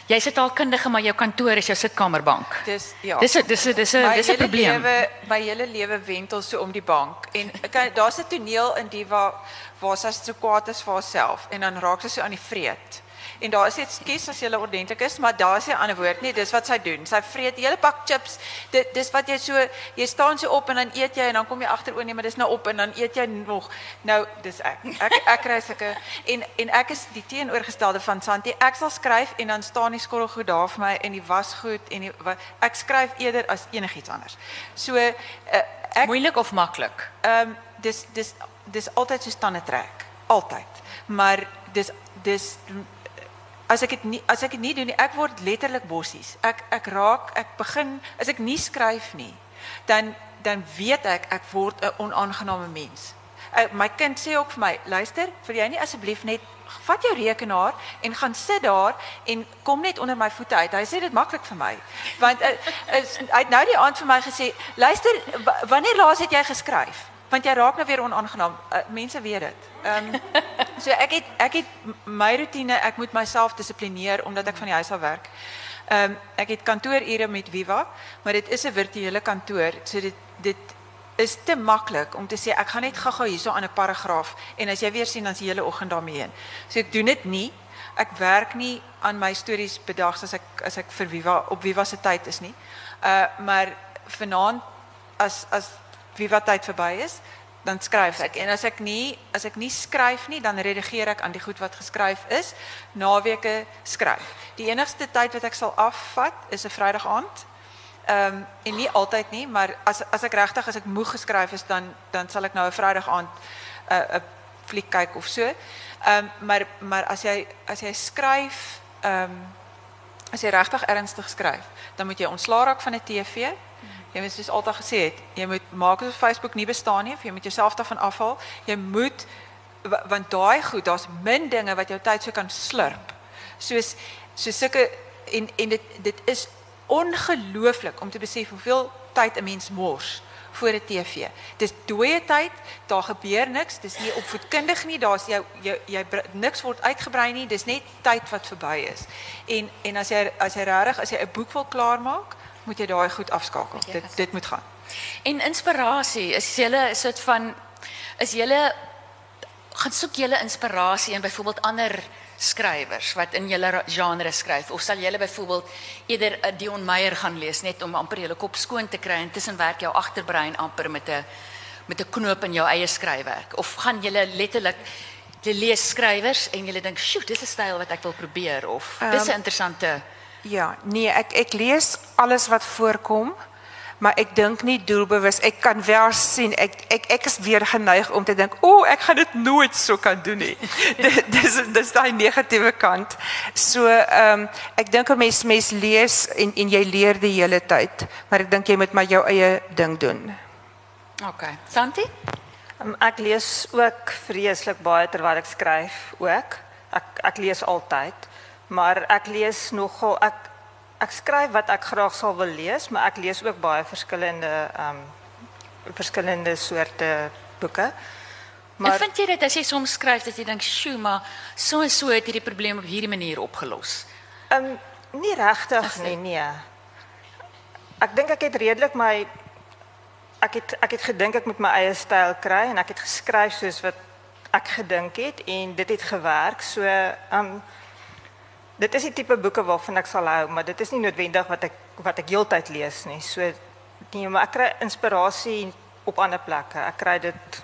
jy's 'n taalkundige, maar jou kantoor is jou sitkamerbank. Dis ja. Dis dis 'n dis 'n dis 'n probleem. Lewe, my hele lewe wentel so om die bank en daar's 'n toneel in die waar waar sy so kwaad is vir haarself en dan raak sy so aan die vreet. En daar is net skes as jy ordentlik is, maar daar is 'n ander woord nie. Dis wat sy doen. Sy vreet die hele pak chips. Dit dis wat jy so jy staan so op en dan eet jy en dan kom jy agter o nee, maar dis nou op en dan eet jy nog. Nou, dis ek. Ek ek kry sulke en en ek is die teenoorgestelde van Santi. Ek sal skryf en dan staan die skottelgoed daar vir my en die wasgoed en die wa- ek skryf eerder as enigiets anders. So uh, ek Moeilik of maklik? Ehm um, dis dis dis altyd so stande trek, altyd. Maar dis dis as ek dit nie as ek dit nie doen nie, ek word letterlik bossies. Ek ek raak, ek begin as ek nie skryf nie, dan dan weet ek ek word 'n onaangename mens. Uh, my kind sê ook vir my, luister, vir jy nie asseblief net vat jou rekenaar en gaan sit daar en kom net onder my voete uit. Hy sê dit maklik vir my. Want uh, is, hy het nou die aand vir my gesê, luister, wa- wanneer laas het jy geskryf? Want jy raak nou weer onaangenaam. Uh, mense weet dit. Ehm um, so ek het ek het my rotine, ek moet myself dissiplineer omdat ek van die huis af werk. Ehm um, ek het kantoorure met Viva, maar dit is 'n virtuele kantoor, so dit dit is te maklik om te sê ek gaan net gou-gou hierso aan 'n paragraaf en as jy weer sien dan is die hele oggend daarmee heen. So ek doen dit nie. Ek werk nie aan my stories bedags as ek as ek vir Viva op Viva se tyd is nie. Uh maar vanaand as as Viva tyd verby is, dan skryf ek. En as ek nie as ek nie skryf nie, dan redigeer ek aan die goed wat geskryf is. Naweke skryf. Die enigste tyd wat ek sal afvat is 'n Vrydag aand. Ehm um, en nie altyd nie, maar as as ek regtig as ek moeg geskryf is dan dan sal ek nou 'n Vrydag aand 'n uh, 'n fliek kyk of so. Ehm um, maar maar as jy as jy skryf ehm um, as jy regtig ernstig skryf, dan moet jy ontslaa raak van 'n TV. Jy moet soos altyd gesê het, jy moet maak asof Facebook nie bestaan nie jy moet jouself daarvan afhaal. Jy moet wa- want daai goed, daar's min dinge wat jou tyd so kan slurp. Soos so sulke en en dit dit is ongelooflik om te besef hoeveel tyd 'n mens mors voor 'n TV. Dis dooie tyd, daar gebeur niks, dis nie opvoedkundig nie, daar's jou jou jy niks word uitgebrei nie, dis net tyd wat verby is. En en as jy as jy regtig as jy 'n boek wil klaarmaak, moet jy daai goed afskakel. Ja. Dit dit moet gaan. En inspirasie, is jy 'n soort van is jy gaan soek jy inspirasie in byvoorbeeld ander skrywers wat in julle genre skryf of sal jy byvoorbeeld eerder 'n Dion Meyer gaan lees net om amper jou kop skoon te kry en tussen werk jou agterbrein amper met 'n met 'n knoop in jou eie skryfwerk of gaan jy letterlik jy lees skrywers en jy dink, "Sjoe, dis 'n styl wat ek wil probeer" of dis 'n interessante Ja, nee, ek ek lees alles wat voorkom. maar ek dink nie doelbewus. Ek kan wel sien ek ek ek is weer geneig om te dink, "O, oh, ek gaan dit nooit so kan doen nie." dis dis daai negatiewe kant. So, ehm um, ek dink 'n mens mens lees en en jy leer die hele tyd, maar ek dink jy moet maar jou eie ding doen. OK. Santi? Um, ek lees ook vreeslik baie terwyl ek skryf ook. Ek ek lees altyd, maar ek lees nogal ek ek skryf wat ek graag sal wil lees, maar ek lees ook baie verskillende ehm um, verskillende soorte boeke. Maar en vind jy dit as jy soms skryf dat jy dink, "Sjoe, maar so en so het hierdie probleem op hierdie manier opgelos?" Ehm um, nie regtig nie, nee. Ek dink ek het redelik my ek het ek het gedink ek moet my eie styl kry en ek het geskryf soos wat ek gedink het en dit het gewerk. So ehm um, dit is die tipe boeke waarvan ek sal hou, maar dit is nie noodwendig wat ek wat ek heeltyd lees nie. So nee, maar ek kry inspirasie op ander plekke. Ek kry dit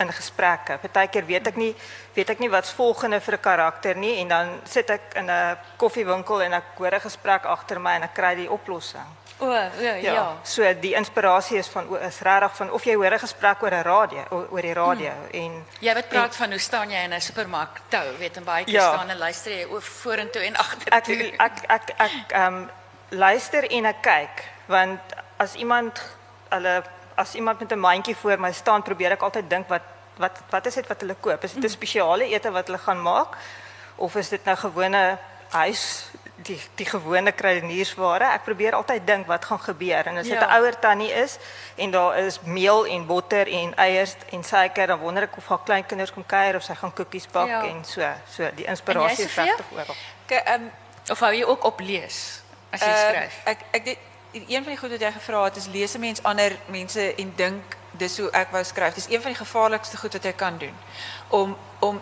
in gesprekke. Partykeer weet ek nie weet ek nie wat's volgende vir 'n karakter nie en dan sit ek in 'n koffiewinkel en ek hoor 'n gesprek agter my en ek kry die oplossing. O, ja, ja, ja. So die inspirasie is van is regtig van of jy hoor 'n gesprek oor 'n radio oor die radio hmm. en jy weet praat en, van hoe staan jy in 'n supermark tou, weet en baie keer ja. staan en luister jy oor vorentoe en agtertoe. Ek ek ek ek ehm um, luister en ek kyk want as iemand hulle as iemand met 'n mandjie voor my staan, probeer ek altyd dink wat wat wat is dit wat hulle koop? Is dit 'n hmm. spesiale ete wat hulle gaan maak of is dit nou gewone huis die die gewone kruideniersware. Ek probeer altyd dink wat gaan gebeur en as dit 'n ja. ouer tannie is en daar is meel en botter en eiers en suiker, dan wonder ek of haar kleinkinders kom kuier of sy gaan koekies bak ja. en so. So die inspirasie is regtig oral. Ek um, of hou jy ook op lees as jy uh, skryf? Ek ek dit een van die goed wat jy gevra het is lees 'n mens ander mense en dink dis hoe ek wou skryf. Dis een van die gevaarlikste goed wat jy kan doen om om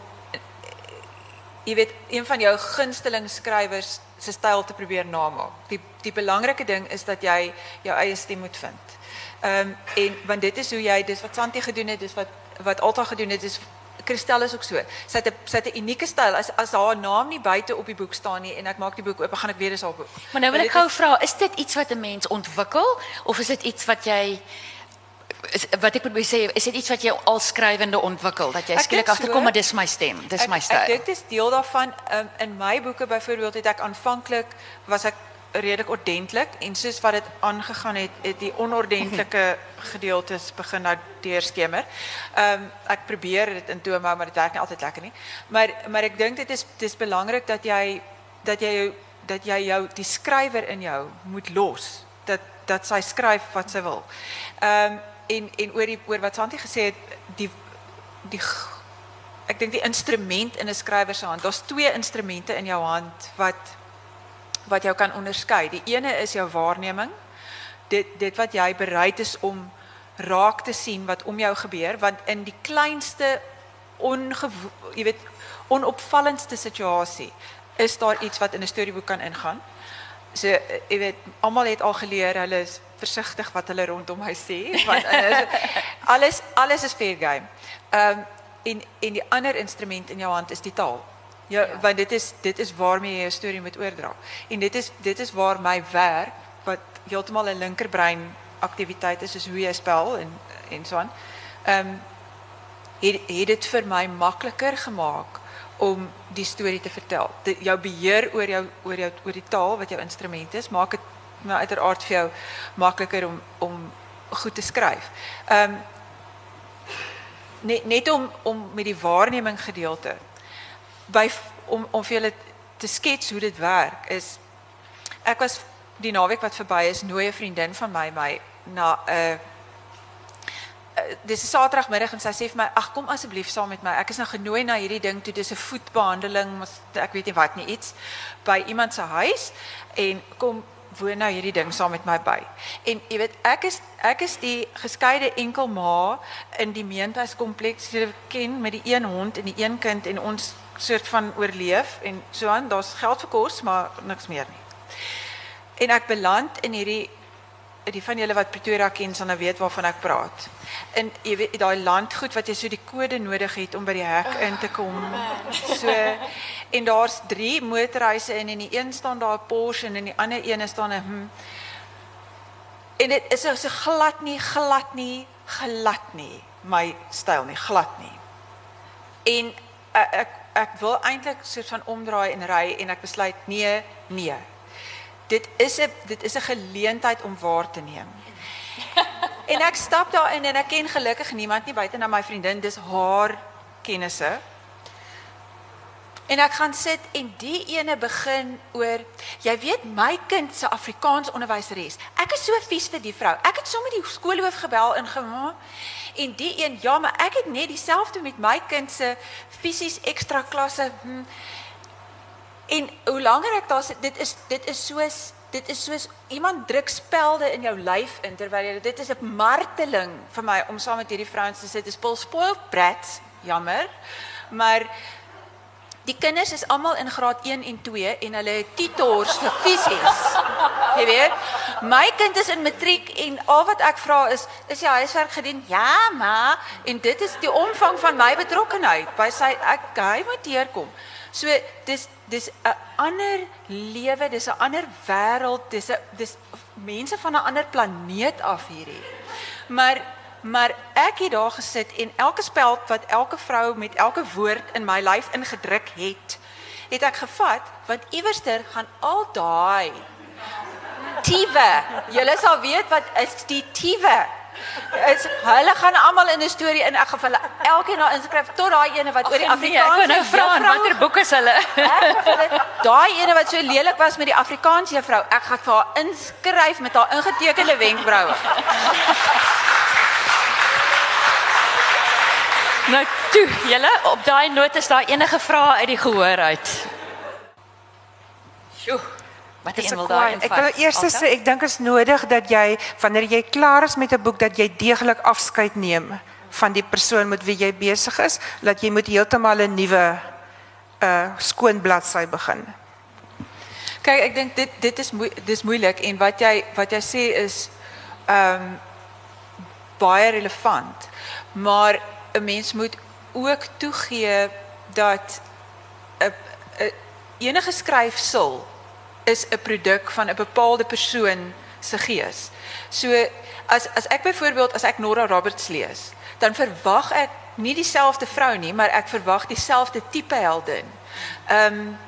jy weet een van jou gunsteling skrywers se styl te probeer namaak. Die die belangrike ding is dat jy jou eie stem moet vind. Ehm um, en want dit is hoe jy dis wat Santi gedoen het, dis wat wat Alta gedoen het, dis Christel is ook so. Sy het 'n sy het 'n unieke styl. As as haar naam nie buite op die boek staan nie en ek maak die boek oop, gaan ek weer eens haar boek. Maar nou wil ek gou vra, is dit iets wat 'n mens ontwikkel of is dit iets wat jy is, wat ek probeer sê, is dit iets wat jy al skrywende ontwikkel dat jy skielik agterkom maar stem, dit is deel daarvan. Um, in my boeke byvoorbeeld het ek aanvanklik was ek redelik ordentlik en soos wat dit aangegaan het, het die onordentlike gedeeltes begin nou deurskemer. Ehm um, ek probeer dit in hou, maar dit werk nie altyd lekker nie. Maar maar ek dink dit is dis belangrik dat jy dat jy dat jy jou die skrywer in jou moet los dat dat sy skryf wat sy wil. Ehm um, en en oor die oor wat Santi gesê het die die ek dink die instrument in 'n skrywer se hand. Daar's twee instrumente in jou hand wat wat jou kan onderskei. Die ene is jou waarneming. Dit dit wat jy bereid is om raak te sien wat om jou gebeur want in die kleinste onge jy weet onopvallendste situasie is daar iets wat in 'n storieboek kan ingaan. So jy weet almal het al geleer hulle is versigtig wat hulle rondom my sê want alles alles is fair game. Ehm um, en en die ander instrument in jou hand is die taal. Ja, ja. want dit is dit is waarmee jy 'n storie moet oordra. En dit is dit is waar my werk wat heeltemal 'n linkerbrein aktiwiteit is, soos hoe jy spel en en so aan. Ehm um, het het dit vir my makliker gemaak om die storie te vertel. Die, jou beheer oor jou oor jou oor die taal wat jou instrument is, maak dit nou uiteraard vir jou makliker om om goed te skryf. Ehm um, net net om om met die waarneming gedeelte by om om vir julle te skets hoe dit werk is ek was die naweek wat verby is nooi 'n vriendin van my my na 'n uh, uh, dis 'n Saterdagmiddag en sy sê vir my ag kom asseblief saam met my. Ek is nou genooi na hierdie ding toe. Dis 'n voetbehandeling ek weet nie wat nie iets. By iemand se huis en kom woon nou hierdie ding saam met my by. En jy weet, ek is ek is die geskeide enkelma in die meentuis kompleks wat ken met die een hond en die een kind en ons soort van oorleef en so aan. Daar's geld vir kos, maar niks meer nie. En ek beland in hierdie die van julle wat Pretoria ken sal nou weet waarvan ek praat. In jy weet daai landgoed wat jy so die kode nodig het om by die hek in te kom. So en daar's 3 motorhuise en in die een staan daar 'n Porsche en in die ander een staan 'n hm. en dit is so glad nie, glad nie, glad nie my styl nie, glad nie. En ek ek, ek wil eintlik soort van omdraai en ry en ek besluit nee, nee. Dit is 'n dit is 'n geleentheid om waar te neem. en ek stap daarin en ek ken gelukkig niemand nie buite na my vriendin, dis haar kennisse. En ek gaan sit en die ene begin oor jy weet my kind se Afrikaans onderwyseres. Ek is so vies vir die vrou. Ek het sommer die skoolhoof gebel en gema en die een ja, maar ek het net dieselfde met my kind se fisies ekstra klasse. Hm. En hoe langer ek daar sit, dit is dit is soos dit is soos iemand druk spelde in jou lyf in terwyl jy dit is 'n marteling vir my om saam met hierdie vrouens te sit. Dit is spoiled brats, jammer. Maar Die kinders is almal in graad 1 en 2 en hulle het tutors vir fisies. Jy weet, my kind is in matriek en al wat ek vra is, is jy huiswerk gedoen? Ja, ma, en dit is die omvang van my betrokkeheid by sy ek hy moet hier kom. So dis dis 'n ander lewe, dis 'n ander wêreld, dis 'n dis mense van 'n ander planeet af hierdie. Maar Maar ek het daar gesit en elke speld wat elke vrou met elke woord in my lyf ingedruk het, het ek gevat want iewerster gaan al daai tiewe. Julle sal weet wat is die tiewe. Is hulle gaan almal in 'n storie in ek geval elkeen daar inskryf tot daai ene wat oor die Afrikaans nee, ek nou vra watter boek is hulle? daai ene wat so lelik was met die Afrikaans juffrou, ek gaan vir haar inskryf met haar ingetekende wenkbroue. Nou toe, julle, op daai noot is daar enige vrae uit die gehoor uit. Sjoe. Wat is wil daai Ek wil eers sê ek dink is nodig dat jy wanneer jy klaar is met 'n boek dat jy deeglik afskeid neem van die persoon met wie jy besig is, dat jy moet heeltemal 'n nuwe uh skoon bladsy begin. Kyk, ek dink dit dit is moe, dis moeilik en wat jy wat jy sê is ehm um, baie relevant. Maar 'n mens moet ook toegee dat 'n enige skryfsel is 'n produk van 'n bepaalde persoon se gees. So as as ek byvoorbeeld as ek Nora Roberts lees, dan verwag ek nie dieselfde vrou nie, maar ek verwag dieselfde tipe heldin. Ehm um,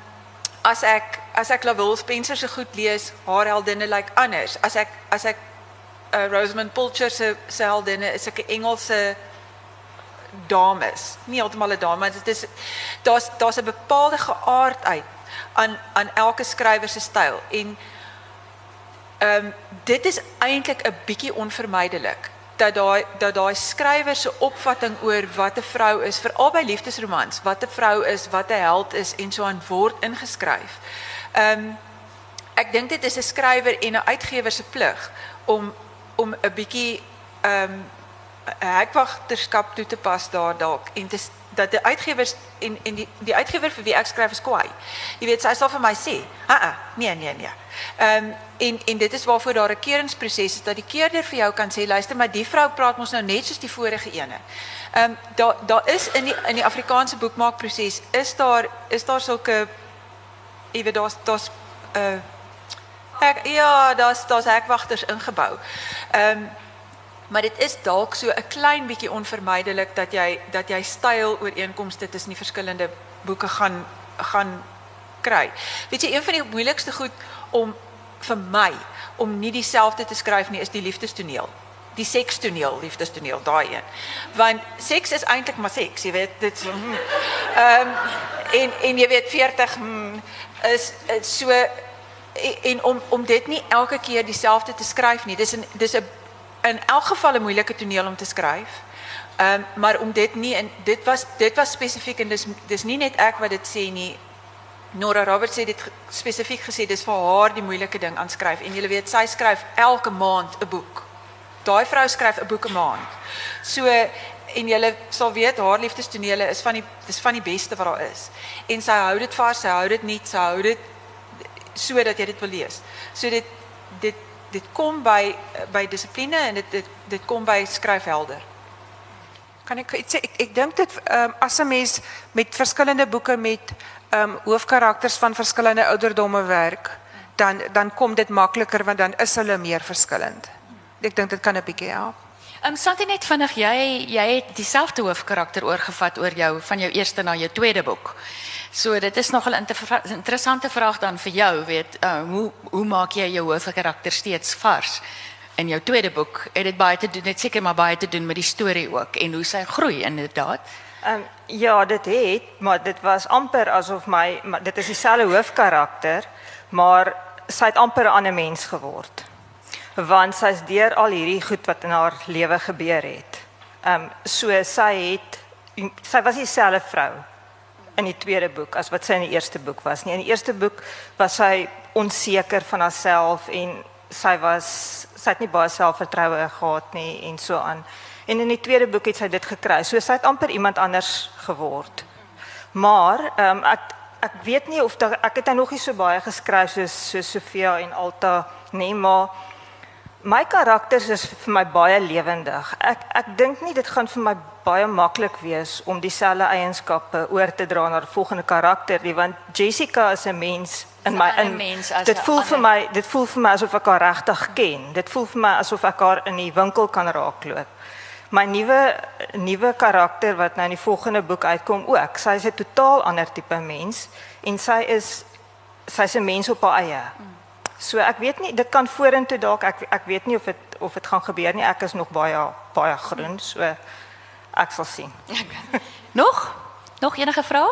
as ek as ek Lavelle Spencer se goed lees, haar heldinne lyk like anders. As ek as ek uh, Rosamund Pilcher se se heldinne is 'n Engelse dames. Nie heeltemal 'n dame, dit is daar's daar's 'n bepaalde geaardheid aan aan elke skrywer se styl en ehm um, dit is eintlik 'n bietjie onvermydelik dat daai dat daai skrywer se opvatting oor wat 'n vrou is vir albei liefdesromans, wat 'n vrou is, wat 'n held is en so aan word ingeskryf. Ehm um, ek dink dit is 'n skrywer en 'n uitgewer se plig om om 'n bietjie ehm um, hekwagterskap toe te pas daar dalk en dis dat die uitgewers en en die die uitgewer vir wie ek skryf is kwaai. Jy weet sy sal vir my sê, "A a, nee nee nee." Ehm um, en en dit is waarvoor daar 'n keuringsproses is dat die keerder vir jou kan sê, "Luister, maar die vrou praat mos nou net soos die vorige ene." Ehm um, daar daar is in die in die Afrikaanse boekmaakproses is daar is daar sulke jy weet daar's daar's uh, ja, daar's daar's hekwagters ingebou. Ehm um, maar dit is dalk so 'n klein bietjie onvermydelik dat jy dat jy styl ooreenkomste tussen die verskillende boeke gaan gaan kry. Weet jy een van die moeilikste goed om vir my om nie dieselfde te skryf nie is die liefdestoneel. Die sekstoneel, liefdestoneel, daai een. Want seks is eintlik maar seks, jy weet, dit hmm. ehm um, en en jy weet 40 hmm, is, is so en om om dit nie elke keer dieselfde te skryf nie. Dis 'n dis 'n in elk geval 'n moeilike toneel om te. Ehm um, maar om dit nie in dit was dit was spesifiek en dis dis nie net ek wat dit sê nie. Nora Roberts sê dit spesifiek gesê dis vir haar die moeilike ding aan skryf en jy weet sy skryf elke maand 'n boek. Daai vrou skryf 'n boek 'n maand. So en jy sal weet haar liefdestonele is die dis van die beste wat daar is. En sy hou dit vas, sy hou dit nie, sy hou dit sodat jy dit wil lees. So dit dit dit kom by by dissipline en dit dit dit kom by skryfhelder. Kan ek sê ek ek dink dit um, as 'n mens met verskillende boeke met ehm um, hoofkarakters van verskillende ouderdomme werk, dan dan kom dit makliker want dan is hulle meer verskillend. ek dink dit kan 'n bietjie help. Ehm um, Santi net vinnig, jy jy het dieselfde hoofkarakter oorgevat oor jou van jou eerste na jou tweede boek. So dit is nogal 'n inter interessante vraag dan vir jou, weet, uh, hoe hoe maak jy jou hoofkarakter steeds vars? In jou tweede boek het dit baie te doen, net seker maar baie te doen met die storie ook en hoe sy groei inderdaad. Ehm um, ja, dit het, maar dit was amper asof my dit is dieselfde hoofkarakter, maar sy het amper 'n ander mens geword. Want sy's deur al hierdie goed wat in haar lewe gebeur het. Ehm um, so sy het sy was dieselfde vrou in die tweede boek as wat sy in die eerste boek was nie. In die eerste boek was sy onseker van haarself en sy was sy het nie baie selfvertroue gehad nie en so aan. En in die tweede boek het sy dit gekry. So sy het amper iemand anders geword. Maar ehm um, ek ek weet nie of daar, ek het hy nog nie so baie geskryf soos so Sofia en Alta nie, maar my karakters is vir my baie lewendig. Ek ek dink nie dit gaan vir my baie maklik wees om dieselfde eienskappe oor te dra na 'n volgende karakter nie, want Jessica is 'n mens in my in mens as dit voel vir my dit voel vir my asof ek haar regtig ken. Dit voel vir my asof ek haar in die winkel kan raakloop. My nuwe nuwe karakter wat nou in die volgende boek uitkom ook. Sy is 'n totaal ander tipe mens en sy is sy's 'n mens op haar eie. So ek weet nie dit kan vorentoe dalk ek ek weet nie of dit of dit gaan gebeur nie. Ek is nog baie baie groen, so ek sal sien. Nog? Nog enige vrae?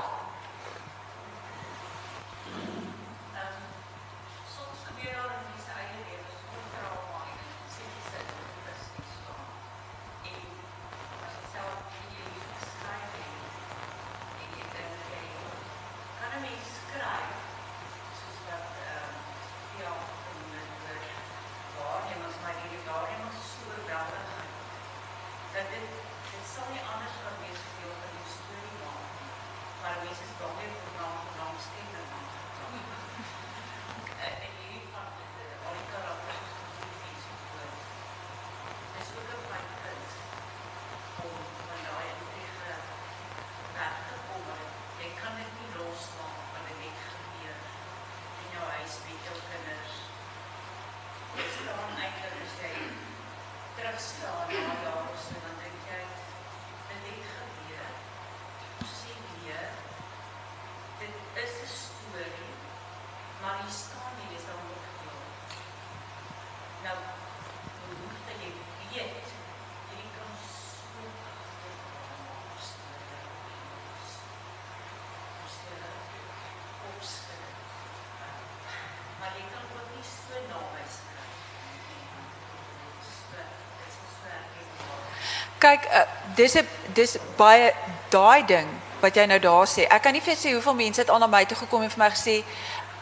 Kyk, uh, dis 'n dis baie daai ding wat jy nou daar sê. Ek kan nie vir sê hoeveel mense het al na my toe gekom en vir my gesê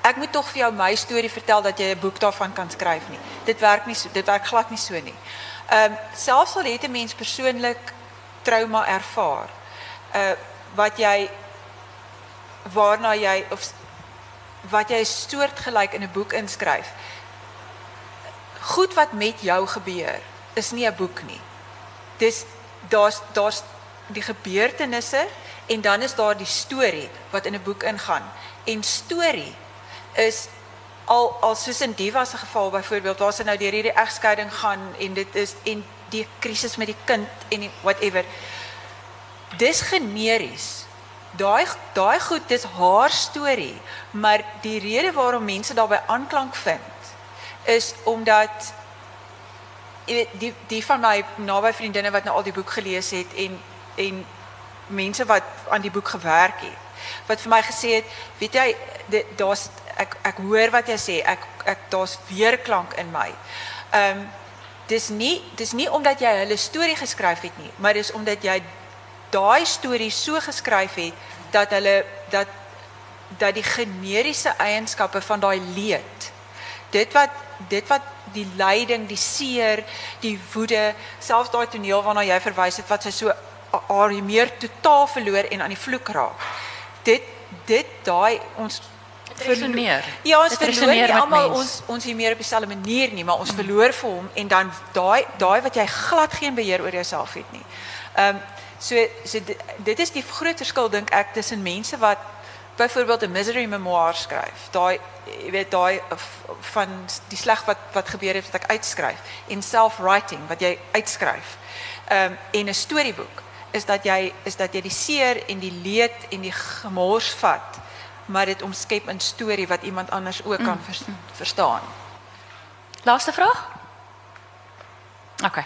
ek moet tog vir jou my storie vertel dat jy 'n boek daarvan kan skryf nie. Dit werk nie so, dit werk glad nie so nie. Ehm um, selfs al het 'n mens persoonlik trauma ervaar, uh wat jy waarna jy of wat jy soortgelyk in 'n boek inskryf. Goed wat met jou gebeur is nie 'n boek nie. Dis daar's daar's die gebeurtenisse en dan is daar die storie wat in 'n boek ingaan. En storie is al al soos in Diva se geval byvoorbeeld waar sy nou deur hierdie egskeiding gaan en dit is en die krisis met die kind en die whatever. Dis generies. Daai daai goed dis haar storie, maar die rede waarom mense daarbey aanklank vind is omdat jy weet die die van my naby vriendinne wat nou al die boek gelees het en en mense wat aan die boek gewerk het wat vir my gesê het weet jy daar's ek ek hoor wat jy sê ek ek daar's weerklank in my. Ehm um, dis nie dis nie omdat jy hulle storie geskryf het nie, maar dis omdat jy daai storie so geskryf het dat hulle dat dat die generiese eienskappe van daai leed dit wat dit wat die lyding, die seer, die woede, selfs daai toneel waarna jy verwys het wat sy so haar meer totaal verloor en aan die vloek raak. Dit dit daai ons resoneer. Ja, ons Dit verloor nie almal ons ons hier meer op dieselfde manier nie, maar ons verloor vir hom en dan daai daai wat jy glad geen beheer oor jouself het nie. Ehm um, so so dit, dit is die groot verskil dink ek tussen mense wat byvoorbeeld 'n misery memoir skryf, daai jy weet daai van die sleg wat wat gebeur het wat ek uitskryf en self-writing wat jy uitskryf. Ehm um, en 'n storieboek is dat jy is dat jy die seer en die leed en die gemors vat, maar dit omskep in storie wat iemand anders ook kan vers, verstaan. Laaste vraag? OK.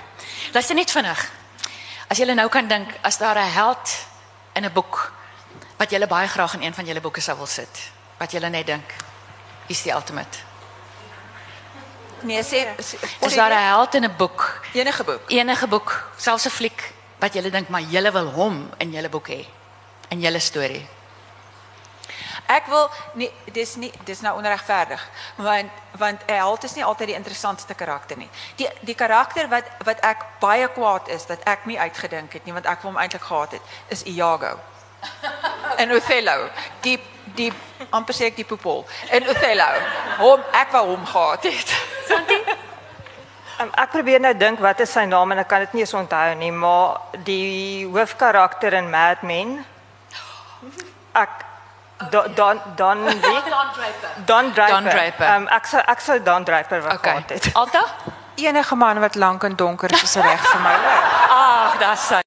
Luister net vinnig. As jy nou kan dink as daar 'n held in 'n boek wat jy baie graag in een van julle boeke sou wil sit, wat jy net dink is die ultimate. Nee, sê sê- Is daar 'n held in 'n boek, enige boek. enige boek, selfs 'n fliek wat jy dink maar jy wil hom in julle boek hê, in julle storie. Ek wil nie dis nie dis nou onregverdig want want 'n held is nie altyd die interessantste karakter nie. Die die karakter wat wat ek baie kwaad is dat ek nie uitgedink het nie want ek wou hom eintlik gehad het is Iago. En Othello, die die amper sê ek die poepel. En Othello, hom ek wou hom gehad het. Um, ek probeer nou dink wat is sy naam en ek kan dit nie eens onthou nie, maar die hoofkarakter in Mad Men. Ek Don Don Don wie? Don Draper. Don Draper. Don Draper. Um, ek sou ek sou Don Draper wou Okay. gehad het. Alta? Enige man wat lank en donker is is reg vir my. Ag, dis sy.